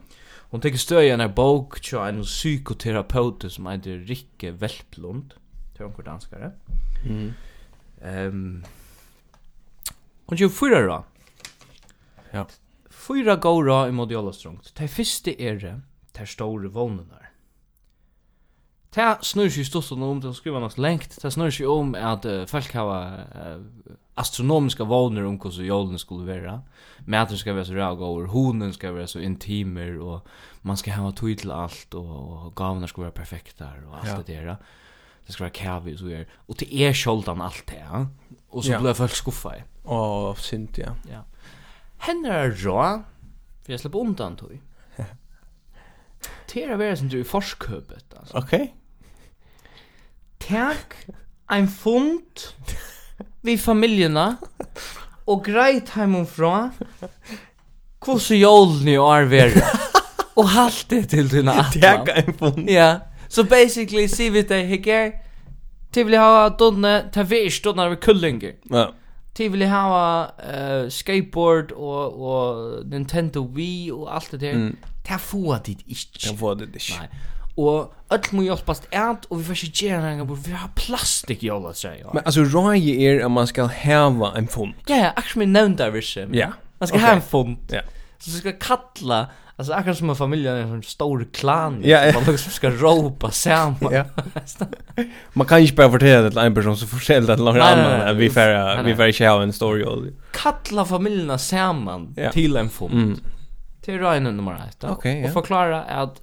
Hon støy i en bok til en psykoterapeut som heter Rikke Velplund. til hon danskare. Mm. Ehm... Um, hon 24 rå. Ja. Fyra góra i modi jólastrongt. Det fyrste er det, det store vånenar. Det snur sig stått om, det skriver hans lengt, det snur sig om at uh, folk har uh, astronomiska vågner om hvordan jolen skulle være. Maten skal være så ræg honen skal være så intimer, og man skal hava tog til alt, og, og gavene skal være perfekta, og alt ja. det der. Det skal være kæve, så er. Og det er sjoldan alt det, ja. Og så ja. blir folk skuffa i. Åh, oh, synd, ja. Ja henne er rå, för jag släpper undan tog. *laughs* Til å være som du i forskhöpet, altså. Okej. Takk Tack ein fund vi familjena og greit heimum fra jolen jólni og arvera *laughs* og halt det til dina atlan Teka en fund Ja, so basically see vi det hikker. til vi hava dunne, ta vi er stunnar av kullinger Ja Tid vill ha uh, skateboard og, og Nintendo Wii og alt det der. Mm. Det få det ikke. Det få det ikke. Nei. Og öll må hjálpast ät og vi får ikke gjøre næringar på, vi har plastik i alla seg. Men altså, rægi er at man skal hava en fond. Ja, ja, akkurat som jeg nevnte av Ja. Man skal okay. ha en fond. Ja. Så skal kalla Alltså akkurat som en familj är en sån stor klan ja, ja. man liksom ska ropa samman. Ja. man kan inte bara fortälla till en person så förskälld att någon annan vi får vi får inte ha en story all. Kalla familjerna samman ja. till en fond. Mm. Till Ryan nummer ett 1. Okay, ja. Och förklara att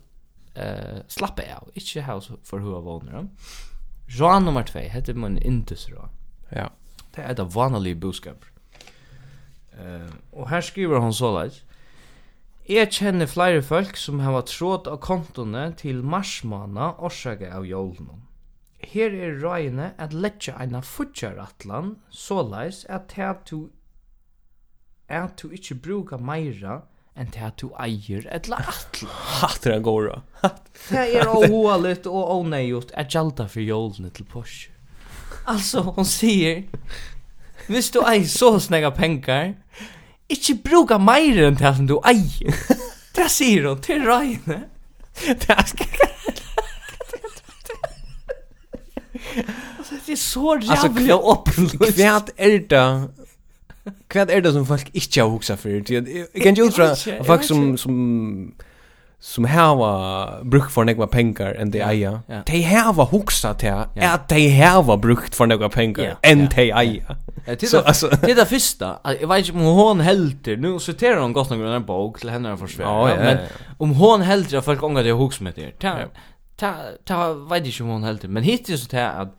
uh, slappa av, inte ha så för hur vånar. Jan nummer 2 heter man inte så. Ja. Det är ett vanligt budskap. Uh, och här skriver hon så lätt. Jeg kjenner flere folk som har tråd av kontoene til marsmåna årsaka av jólunum. Her er røyene at letja eina futjaratlan, såleis at her du at du ikke bruka meira enn til at du eier et atlan. *laughs* Hatt er går gåra. Det er åhålet og åneigjort at gjalda for jolene til Porsche. *laughs* Altså, hon sier, hvis du eier så snägga pengar, Ikke bruka meir enn det som du ei. Det sier hun til Røyne. Det er Altså, det er så Altså, rævlig åpenløst. Hva er det Hva er det som folk ikke har huksa for? Jeg kan ikke utfra folk som, som som hava brukt för några pengar än de eja. De hava huxat till att de hava brukt för några pengar än de eja. Så alltså det där första, jag vet inte om hon helter, nu citerar hon gott någon annan bok till henne försvär. Men om hon helter att folk ångar det hux med det. Ta ta vet inte om hon helter, men hittills så att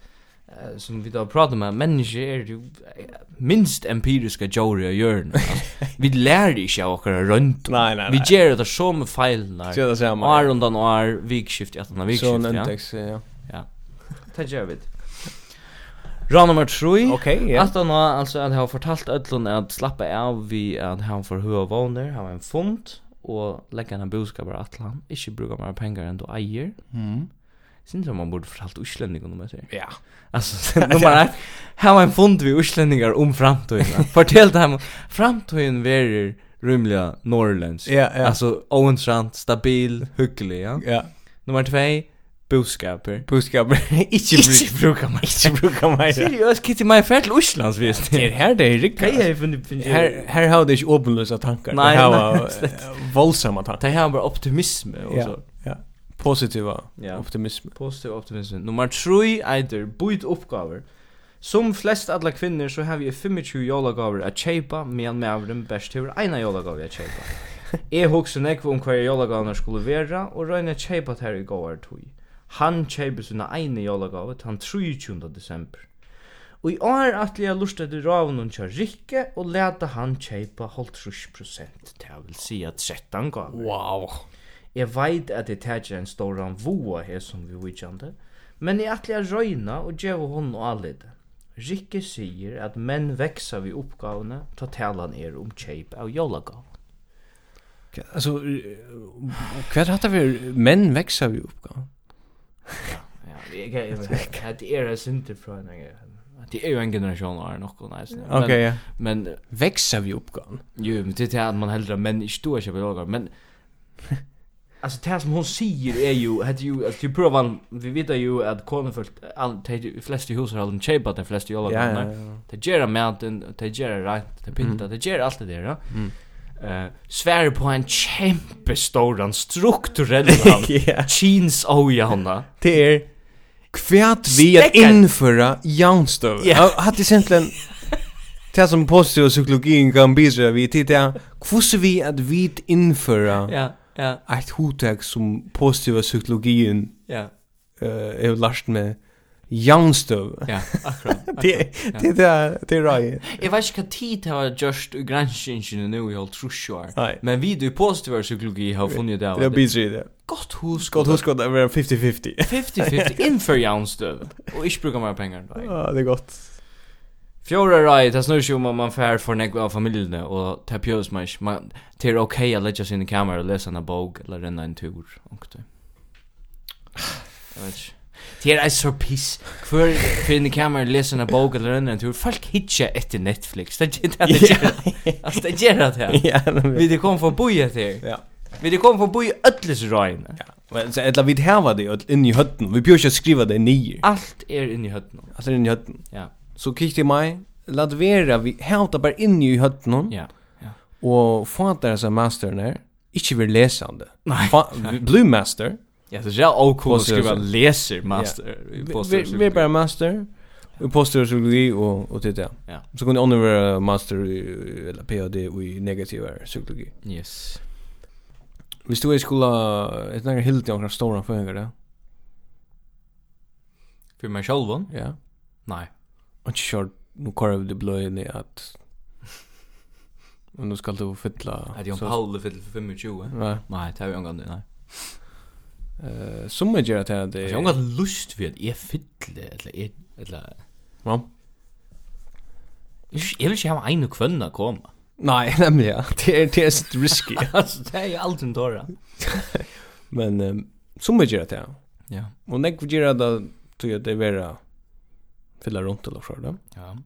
uh, som vi då pratar med människor är ju minst empiriska jori och görn. vi lär inte av våra runt. Nej, nej. Vi gör det så med fejlna. Så det samma. År undan år, vikskift, att när vikskift. Så nämntex, ja. Ja. Det gör vi. Rå nummer 3. Okej, ja. Att han alltså att har fortalt öllon att slappa av vi att han får höra våner, han har en fond och lägga en boskap bara han inte brukar mer pengar än du äger. Mm Synes jeg man burde fortalt uslänningar om det här. Ja. Alltså, *laughs* nummer ett, här var en fond vi uslänningar om framtiden. Fortell det här, framtiden verir rymliga norrländsk. Ja, ja. Alltså, oentrant, stabil, hyggelig, ja. Ja. Nummer två, boskaper. Boskaper. *laughs* Ikke bruka meg. Ikke bruka meg. Seriøst, kitt i meg fært til Oslands, visst. Det er her det er riktig. Her har her har det ikke åpenløse tankar. Nei, nei. Voldsamma tankar. Det her bare optimisme og så. Positiva ja. optimism. Positiv optimism. Nummer 3 eider byt uppgåvor. Som flest alla kvinnor så har vi 25 jolagåvor att köpa medan mävren bäst hur ena jolagåvor att köpa. Jeg *laughs* hugsa nekve om hva jólagavene skulle være, og røyne kjeipa her i gåar tog. Han kjeipa sina egne jólagave til han 23. desember. Og i år at jeg lust etter ravnen kja Rikke, og leta han kjeipa 50% til jeg vil si at 13 gav. Wow! Jeg veit at jeg tætjer en ståran voa her som vi vidjande, men jeg atli a røyna og djeva hon og alid. Rikke sier at menn veksa vi oppgavene ta talan er om kjeip av jólagav. Alltså, hva er hatt av menn veksa vi oppgavene? Ja, ja, jeg *laughs* er det er sinter fra en Det er jo en generasjon av något och nice. Okej. Okay, ja. Men växer vi uppgång. Jo, men det er at man heldra menn ikke i stora köper lagar, men *laughs* Alltså det som hon säger är ju att ju att ju prova vi vet ju att konfult all de flesta hus har de chepa de flesta jolla ja, ja, ja. Det ger mountain det ger right det pinta det ger allt det där. Ja? Mm. Eh svär på en kämpe stor strukturell chins *laughs* ojanna. Det är kvärt vi att införa janstöv. Ja. Hade egentligen Det som positiv psykologin kan bidra vi till det vi att vi införa ja Ja. Ett hotek som positiva psykologin. Ja. Uh, är last med Jaunstøv. Ja, *laughs* akkurat. det det det det er right. Jeg vet ikke hva tid det var just granskingen nå i alt trusjår. Men vi du positiv psykologi har funnet *laughs* det. Det er bedre det. Godt hus. Godt hus godt det er 50-50. 50-50 innenfor Jaunstøv. Og ikke bruker mer penger. Ja, det er godt. Fjóra rai, det snur sig om man fær for nekva av familjene, og det pjøs man ikke, man, det er ok å legge sin i kamera og lese en bog, eller renne en tur, og *sighs* det. Jeg vet ikke. Det er så piss. Hvor finner kamera lese en bok eller en tur? Folk hitcher etter Netflix. Det gjør det. Altså, det gjør det. Vi det kom fra boja etter. Ja. Vi det kom fra boja ötles røyne. Ja. Men så eller vi det här var det inne i hötten. Vi behöver björs skriva det nio. Allt är inne i hötten. Allt är inne i hötten. Ja så kikt i mig lad vera vi hämta bara in i hötten ja ja och fatta så mastern är inte vi läsande blue master ja så jag all cool skriva leser master vi bara master Vi postar psykologi och och titta. Ja. Så kunde hon vara master eller PhD i negativ psykologi. Yes. Vi stod i skola ett några helt jag några stora förhängare. För mig själv Ja. Nej. Och kör nu kör vi det in ner att Och nu ska du fylla. Är det om Paul fyller för 25? Nej. Nej, det har vi angående, nej. Eh, som jag gör att det är Jag har lust vid är fylle eller är eller Ja. Jag vill inte ha en kvinna komma. Nej, *laughs* nämligen. Det är det är risky. *laughs* alltså det är ju allt en dåra. Men um, som jag gör att det. Ja. Och när jag gör att det det vara fylla runt eller så där. Ja.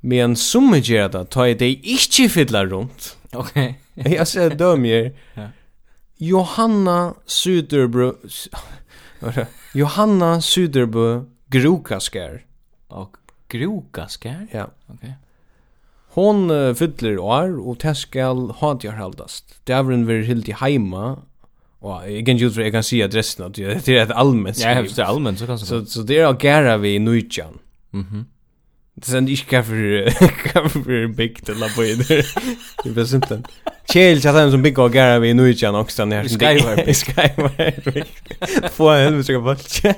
Men som jag gör det tar det inte fylla runt. Okej. Okay. *laughs* jag ser döm. Ja. Johanna Söderbro *laughs* Johanna Söderbro Grokaskär. Och Grokaskär? Ja. Okej. Okay. Hon uh, fyller år og det skal ha til haldast. Det er vel helt i heima. Og jeg kan ikke jeg kan si adressen at det er et allmänt. skriv. Ja, det er allmänt så kan. Så, så det er å gæra vi i Nujjan. Mhm. Det sen ikke kaffer *laughs* kaffer bygd eller la på det. *laughs* Det var simpelt. Kjell, chat han som bygd og gara vi nu i chan också när Skyward *laughs* Skyward. Få en helvete så kan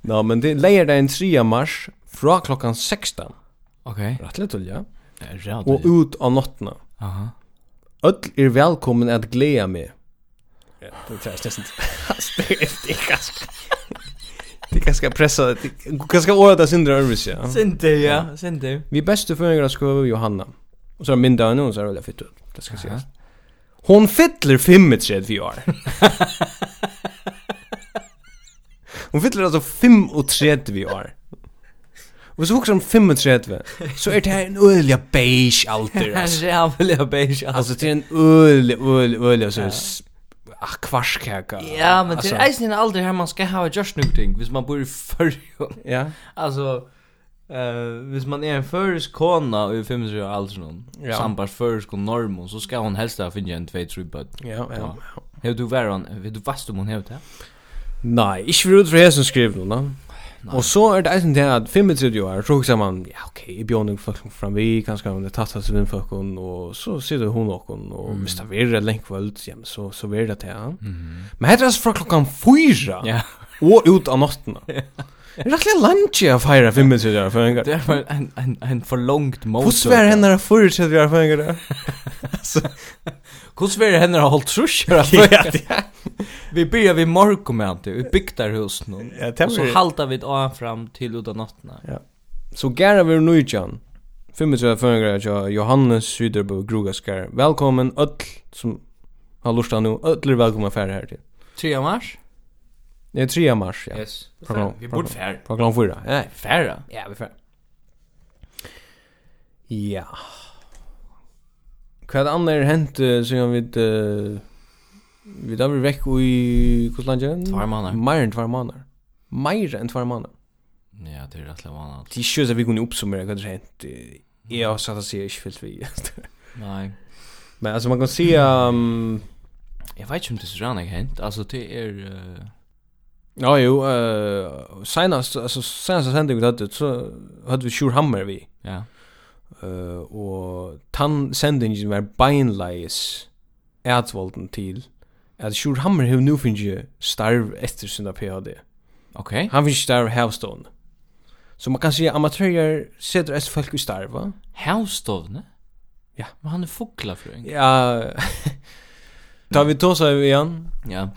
Nå, men det lägger den 3 mars fra klockan 16. Okej. Okay. Rätt ja. Ja, Och ut av nottene. Aha. Öll er velkommen at gleda meg. Ja, det är det. Det är det. *laughs* Det kanske pressa det. kanske året där syndra Örvis ja. Sinte ja, sinte. Vi bästa förra vi Johanna. Och så mindre än hon så rullar fitt ut. Det ska ses. Hon fyller 35 år. *laughs* Hon fyller alltså 35 år. Och så också om 35 så är det här en öliga beige alter. *laughs* Alltså. Det är en öliga beige alter. Alltså det är en öliga, öliga, öliga så ah, kvarskaka. Ja, men det är alltså en ålder här man ska ha just nu ting, hvis man bor i förrjun. Ja. Alltså, eh, hvis man är en förrjus kona i 25 år alls någon, ja. sambars förrjus och norm, så ska hon helst ha finna en 2-3 bud. Ja, ja. Hur du var hon, vet du fast om hon hevde det? Nei, ikke for ut fra jeg som skriver noe, Og så er det eisen til at 35 år så också man ja ok, i björn folk fram vi kanske om det tattas till folk og så sitter hun du hon och och mm. visst det är länk väl så så *laughs* er det til Ja. Men heter det fra klokkan 4. Ja. og ut av natten. Det er rettelig lunch å feire 35 år for en gang. Det är en en en för långt motor. Hur svär henne där förut så vi har en gang? Alltså. Hur svär henne har hållt truscher ja vi börjar vid Marko med allt vi bygger hus nu. Ja, och så haltar vi av fram till utan natten. Ja. Så gärna vi nu igen. 35 förgrar Johannes Syderbo Grogaskar. Välkommen öll som har lust nu. Öll är välkomna färre här till. 3 mars. Det är 3 mars, ja. Yes. Program, vi borde färre. Program fyra. Nej, färra. Ja, vi färre. Ja. Vad annars hänt uh, jag vi uh, Vi da var vekk i Kostlandjen. Tvær måneder. Mer enn tvær måneder. Mer enn tvær måneder. Ja, det er rett og slett Det er ikke så vi kunne oppsummere hva det hent. Jeg har satt å si ikke fyllt vi. Nei. Men altså, man kan si... Um, jeg vet ikke om det er så rann jeg hent. Altså, det er... Uh... Ja, jo. Uh, senast, altså, senast sending vi hadde, så hadde vi Sjur Hammer vi. Ja. Uh, og tann sendingen var beinleis ætsvolden til at Sjur Hammer hur nu finns starv etter sinna PhD. Okej. Okay. Han finns starv Havstone. Så man kan säga amatörer sätter ett folk i starv va? Havstone? Ja, men han är fåglar för en. Ja. Tar vi tosa igen? Ja.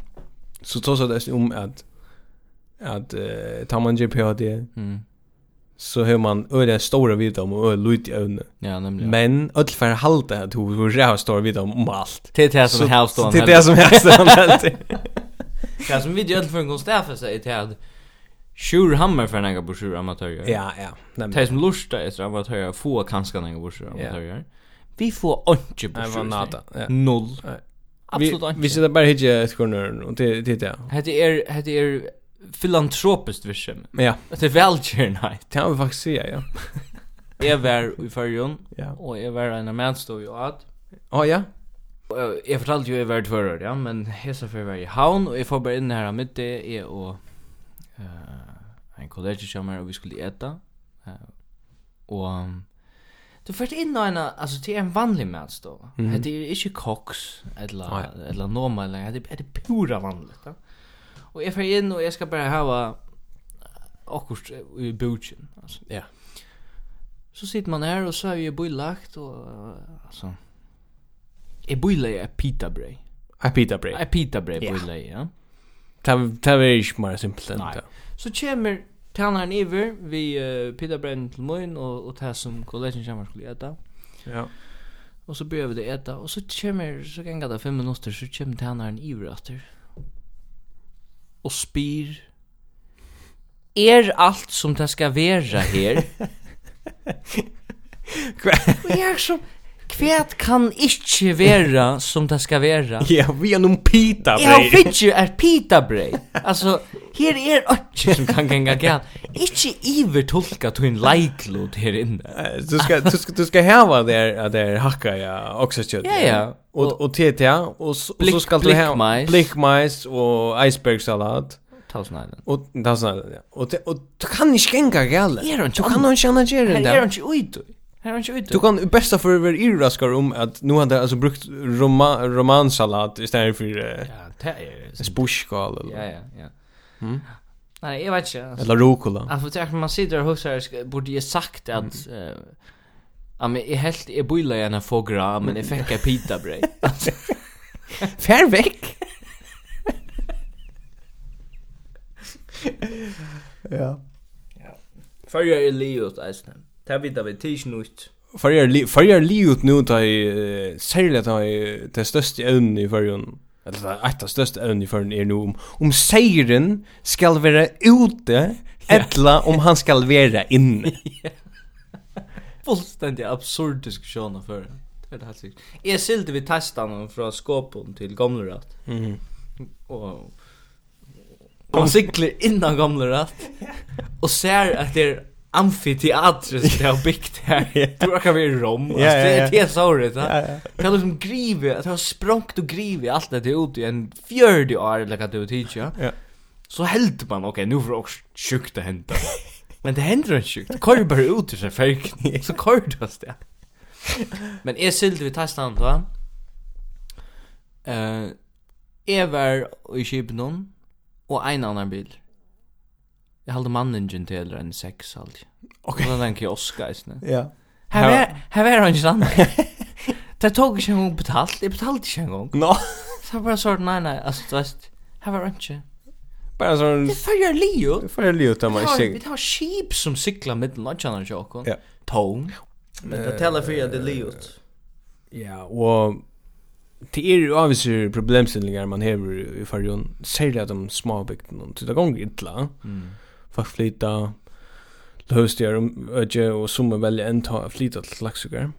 Så tosa det om att att uh, tar man ju PhD. Mm så har man öliga stora vita om och lut i ögonen. Ja, nämligen. Men öll för halta att hur hur jag står vita om allt. Det är det som är då. Det är det som helst då. Ja, som vi öll för en konst därför är det att Sjur hammer för några broschyr amatörer. Ja, ja. Nämligen. är som lustar är så att jag få kanske några broschyr amatörer. Vi får inte broschyr. Nej, nada. Noll. Absolut inte. Vi sitter bara hit i ett corner och det det där. Hade är hade är filantropiskt vision. Ja. Det är väl nej. Det har vi faktiskt säga, ja. *laughs* Jag var i förrjun, ja. och jag var en man stod ju att. Ja, ja. Jag fortalte ju jag var tvärrör, ja, men hesa för var i havn, och jag får bara in här mitt det är och uh, en kollega som kollegiekjammer, och vi skulle äta. Uh, och du fyrt inn og en alltså det är en vanlig matstå. Mm. Det är inte koks eller eller normal, det är det pura vanligt. Ja. Och jeg får inn og jeg ska bara ha akkurat i butchen alltså. Ja. Yeah. Så sitter man her och så är ju og och alltså Jeg bulla är pita brei. Är pita brej. Är pita brej bulla ja. Ta ta väl mer simpelt än det. Så kommer Tanaren iver vi uh, pita brenn til mun og, og det som kollegen kommer skulle äta. Ja. Og så börjar vi det äta og så kommer så gänga det fem minutter så kommer tanaren iver efter og spyr Er alt som det skal være her? *laughs* Hva? er som Kvært kan ikkje vera som det ska vera. *laughs* Ja, vi har någon pita brei. Ja, vittu er pita brei. Alltså, her er ikkje som kan ganga gæl. Ikkje iver tolka to en leiklod her inne. Du ska, du ska, du ska häva där, där hacka ja, också kött. Ja, ja. Och, och TTA, och, så ska du häva blickmajs och icebergsalat. Thousand Island. Och Thousand Island, ja. Och, og, och du kan inte gänga gäl. Er du kan inte gänga gäl. Er du inte oj Här är inte Du kan i bästa för över irraskar om att nu hade alltså brukt roma, romansalat istället för uh, ja, det är spushkal eller. Ja, ja, ja. Mm. Nej, jag vet inte. Alltså. Eller rucola. Alltså för att man sitter och husar borde ju sagt att mm. Ja, men jag helt jag bullar gärna fogra, men jag fick en pita brej. *laughs* Fär veck. *laughs* ja. Ja. För jag är. Det vet vi tis nytt. Farjar li ut nu ta i särskilt ta i det största ämnet i farjon. Eller ett av största ämnet i farjon er nu om, om seiren skal vara ute, *laughs* eller om han skal vara inne. *laughs* Fullstendig absurd diskusjon av. Det er det helt sikkert. Jeg silte vi testa noen fra skåpen til gamlerat. Mhm. Og... Og sikler innan gamlerat. *laughs* Og ser at det er amfiteatret som *laughs* det har byggt här. Du kan vara i Rom. Ja, ja, det är helt såret. Ja, ja. Det har liksom grivit, det har språngt och grivit allt det ut i en fjördig år eller vad det är tid, ja. Så helt man, okej, nu får det också sjukt att hända. Men det händer inte sjukt. Kör ju bara ut ur sig färgen. Så kör du oss det. Men jag sylte vid testan då. Uh, jeg var i Kibnon og en annan bil. Jag hade mannen till en sex alltid. Okej. Okay. Den kioska is nu. Ja. Här är här är han sann. Det tog inte hon betalt. Det betalt inte en gång. Nå. Så bara så nej nej alltså du vet. Här var inte. Bara sån. Det för Leo. Det för Leo där man sig. Vi har sheep som cyklar med lunchen och chocken. Ja. Tång. Men det talar för det Leo. Ja, och Det är ju avvisar problemställningar man har i förrjun, särskilt de små bygden. Det går inte illa. Mm folk flyta til om öde och som er veldig enn ta flyta till Laxugar.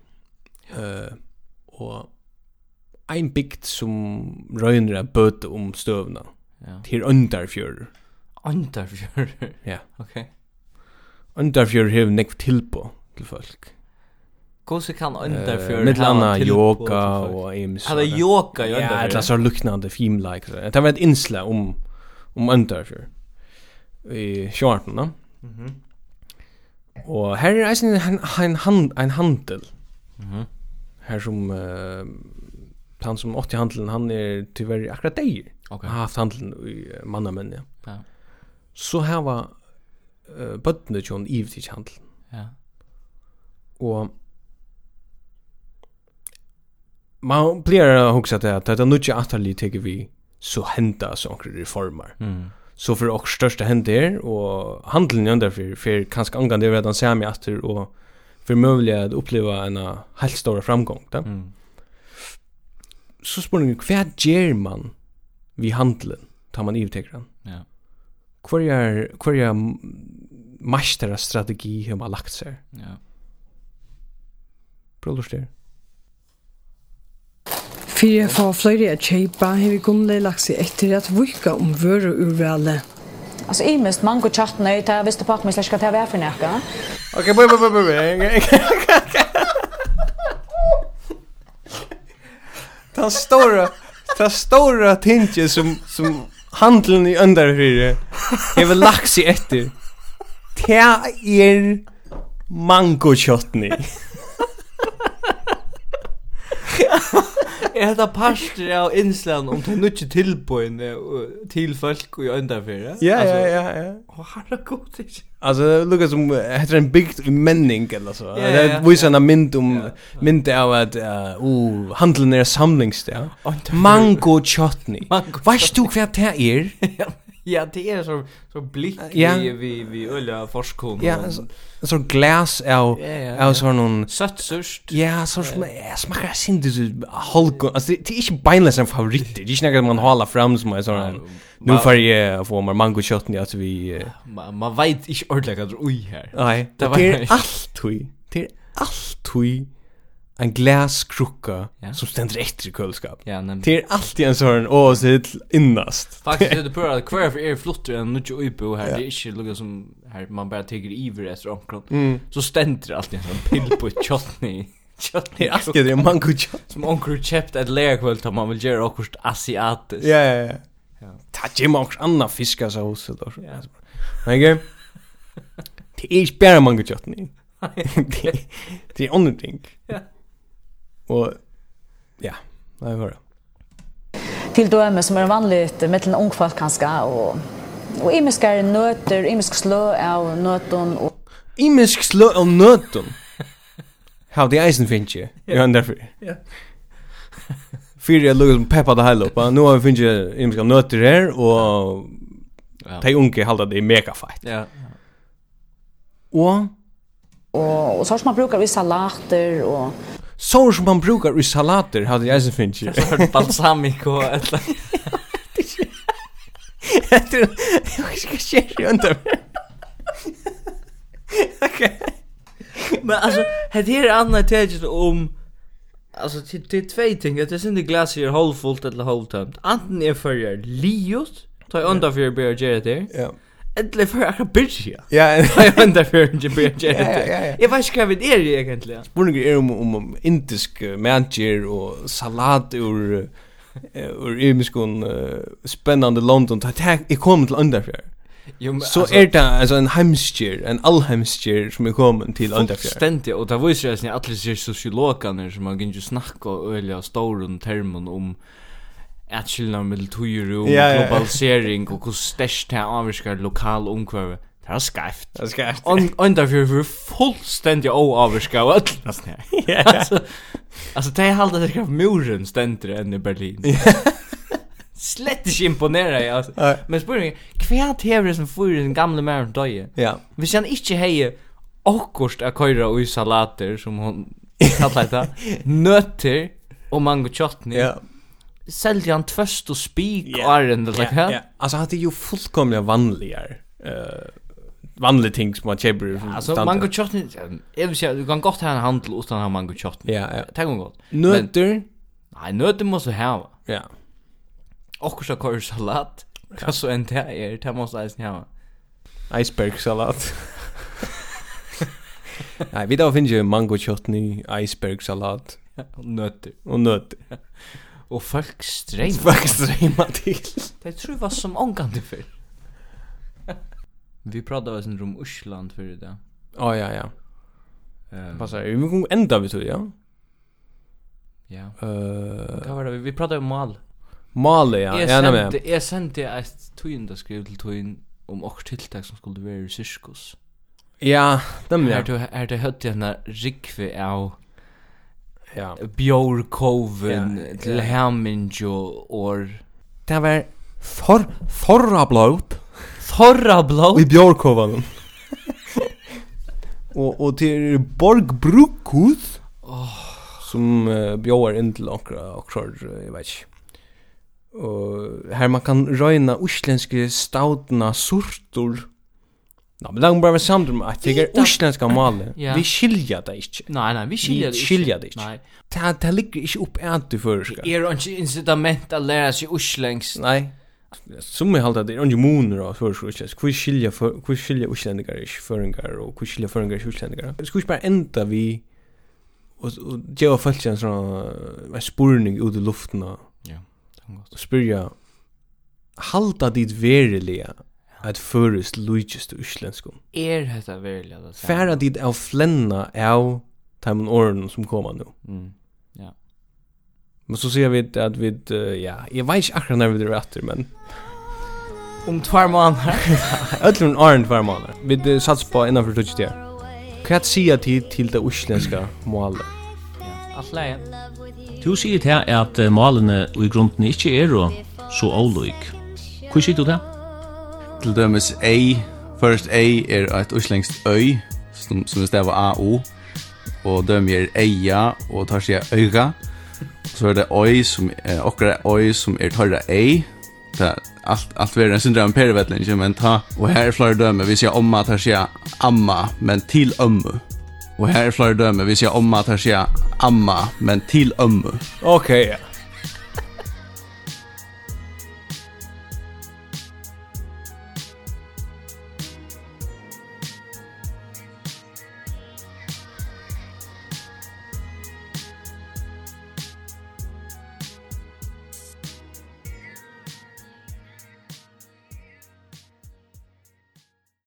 Eh og ein bygd som røyner er om stövna. ja. til Øndarfjörður. Øndarfjörður? *laughs* ja. Ok. Øndarfjörður hever nekv tilbå til folk. Gåse kan Øndarfjörður uh, Mittla anna yoga og ims. Hade yoga i Øndarfjörður? Ja, det så luknande film-like. Det var ett insla om, om Øndarfjörður i shorten, da. Mhm. Og her er eisen en, en, hand, en handel. Mhm. Her som uh, han som 80 handelen, han er tyvärr akkurat deg. Okay. Han har haft handelen i uh, mannamenn, ja. ja. Så her var uh, bøttene tjon ivetid handelen. Ja. Og man blir å huske at det er nødt til teker vi så henta sånne reformer. Mm så för och största händer och handeln under för för kanske angående det redan ser mig att och för möjliga att uppleva en helt stor framgång då. Mm. Så spårning kvar ger man vi handeln tar man ivtekran. Ja. Kvar är kvar är mästare strategi hur man lagt sig. Ja. Bror det. Fyrir for flere at kjeipa har vi kommet lagt seg etter at vika om vøre urvale. Alltså i mest mango chatten är det visst på att man ska ta vara för näka. Okej, bye bye bye bye. Den stora, den stora tingen som som handeln i underhyre. Jag vill lagt sig efter. Ta er mango chutney. Er hetta partur av innslan om tog nutje tilbøyn til folk i øndarfyrra? Ja, ja, ja, ja. Og herre god ikke. Alltså lukar som heter en bygd i menning eller så. Det visar en mynd om mynd av att uh, handeln är samlingssted. Mango chutney. Vet du vad det är? Ja, det är så så blikk ja. vi vi vi ölla forskon. Ja, så, så glas av ja, ja, av ja. sån någon sött sust. Ja, så smakar smakar sin det halk. Alltså det är inte beinless en favorit. Det är inte något man håller fram som är sån nu får jag få mer mango shot ni alltså vi man vet inte ordentligt att oj her. Nej, det är allt oj. Det är allt oj en glaskrukka ja. som ständer efter i kölskap. Ja, nemlig. Det är alltid en sån åsitt innast. Faktisk er det på at hver for er flottere enn mycket uipo her, Ja. Det er ikke lukka som her man bare tigger iver etter omkron. Mm. Så ständer det alltid en sånn pill på ett chutney. Chutney aske det mango kunde som onkel kjept et layer kväll tar man vil göra okkurst asiatiskt. Ja, ja, ja. Ja. Ta gem också annan fiskar så hos då. Ja. Men grej. Det är bara man kunde chutney. Det är onödigt. Ja. Och ja, det är hörra. Till döme som är vanligt mellan ung folk kanske och och imiskar nötter, imisk slö av nöton och imisk slå av nöton. How the Eisen finch you. Jag undrar. Ja. Fyrir jeg lukket peppa det här upp. Nå har vi finnet imiske nøtter her, og de unge halda det mega fight. Ja. Og? Og, og så har man brukar vi salater og... Sån som man brukar i salater hade jag sen finns ju. Balsamico eller. Jag tror jag ska köra runt. Okej. Men alltså det här är andra teget om alltså till till två ting. Det är synd det glas är halvfullt eller halvtömt. Antingen är för liot, ta undan för jag börjar göra det. Ja. Eller för att börja. Ja, jag väntar för att börja. Ja, ja, ja. Jag vet inte vad det är egentligen. Spurningen är om, om indisk manager och salat ur ur imiskon spännande London. Det här är kom till underfjär. Jo, men, så er det alltså en hemskjer, en allhemskjer som er kommet til Underfjärd. Ständigt, och det var ju så att alla ser sociologerna som man kan ju snacka och öliga stora termen om at skilna middel tøyru og globalisering och hur stærst det avskar lokal umkvar. Det är skäft. Det er skæft. Och enda for for fullstendig å avskar og alt Alltså. Alltså det är halda det muren ständer än i Berlin. *laughs* Slett ikke imponera jeg, altså. Men spurning, hva hever det som fyrir den gamle mæren døye? Ja. Hvis han ikke heier akkurst a køyra ui salater, som hon kallar det, nøtter og mango chutney. Ja säljer han tvöst och spik yeah. och är det like yeah, yeah. Alltså han är ju fullkomligt vanligare. Eh uh, vanliga ting som man köper ja, standard. mango chutney jeg vil si du kan godt ha en handel utan ha mango chutney. Ja, ja. Tänk om gott. Nötter? nøtter må så ha. Ja. Och så kör salat. hva så en det er det måste eisen ha. Iceberg salat. Nej, vi då finns ju mango chutney, iceberg salat, *laughs* nötter och nötter. *laughs* Og folk strejmar. Folk strejmar till. Det tror jeg var som ångande før. vi pratade oss om Ursland för det. Ja, Oh, ja, ja. Um, Vad Vi kommer ända vi tror ja. Ja. Eh, uh, vad var det? Vi pratade om mal. Mal ja. Jag ja, sände jag sände ett tynda skriv till tyn om och tilltag som skulle vara i cirkus. Ja, dem ja. Är det är det hört den där rikve av Ja. Björ Coven ja, till ja. Herminjo or Det var for forra blåt. Forra blåt. I Björ Coven. *laughs* och och till Borg Brukhus. Oh. Som uh, bjöar in till okra okra jeg vet ikke. Och her man kan røyna uslenske stautna surtor Nå, men langt bare bara med samtum att det uslenska isländska Ja. Vi skilja det ikke. Nej, nej, vi skilja det. Skilja det. ikke. Nej. Det, det ligger ikke opp ärnt du för ska. Är ikke incitament att lära sig isländskt. Nei. Som jeg håller det er ikke moner av för så inte. Hur skilja för hur skilja isländare ikke føringar, og hvor skilja føringar ikke isländare. Det skulle ikke bare enda vi og och ge av en sånn en spurning ut i luften. Ja. det var godt. Spyrja halda dit veriliga at føres lujist og islenskum. Er hetta verilig at det Færa dit av flenna av taimun åren som koma nu. Mm. Ja. Men så ser vi at vi, uh, ja, jeg vet ikke akkurat når vi er etter, men... Om tvær måneder. Øtlun åren tvær måneder. Vi uh, sats på innanfor tutsi tida. Hva sier tid til det uslenska målet? Ja, alt leien. Du sier til at målene og i grunden ikke er så åløyk. Hva sier du det? til dømes A. First A er et uslengst øy, som, som er stedet A-O. Og døm er eia, og tar seg øyga. Så er det øy, som er okra øy, som er tørre A. Ta, alt, alt verden, jeg synes det er en men ta, og her er flere døme, vi sier omma, tar seg amma, men til ømme. Og her er flere døme, vi sier omma, tar seg amma, men til ømme. Ok, ja. Yeah.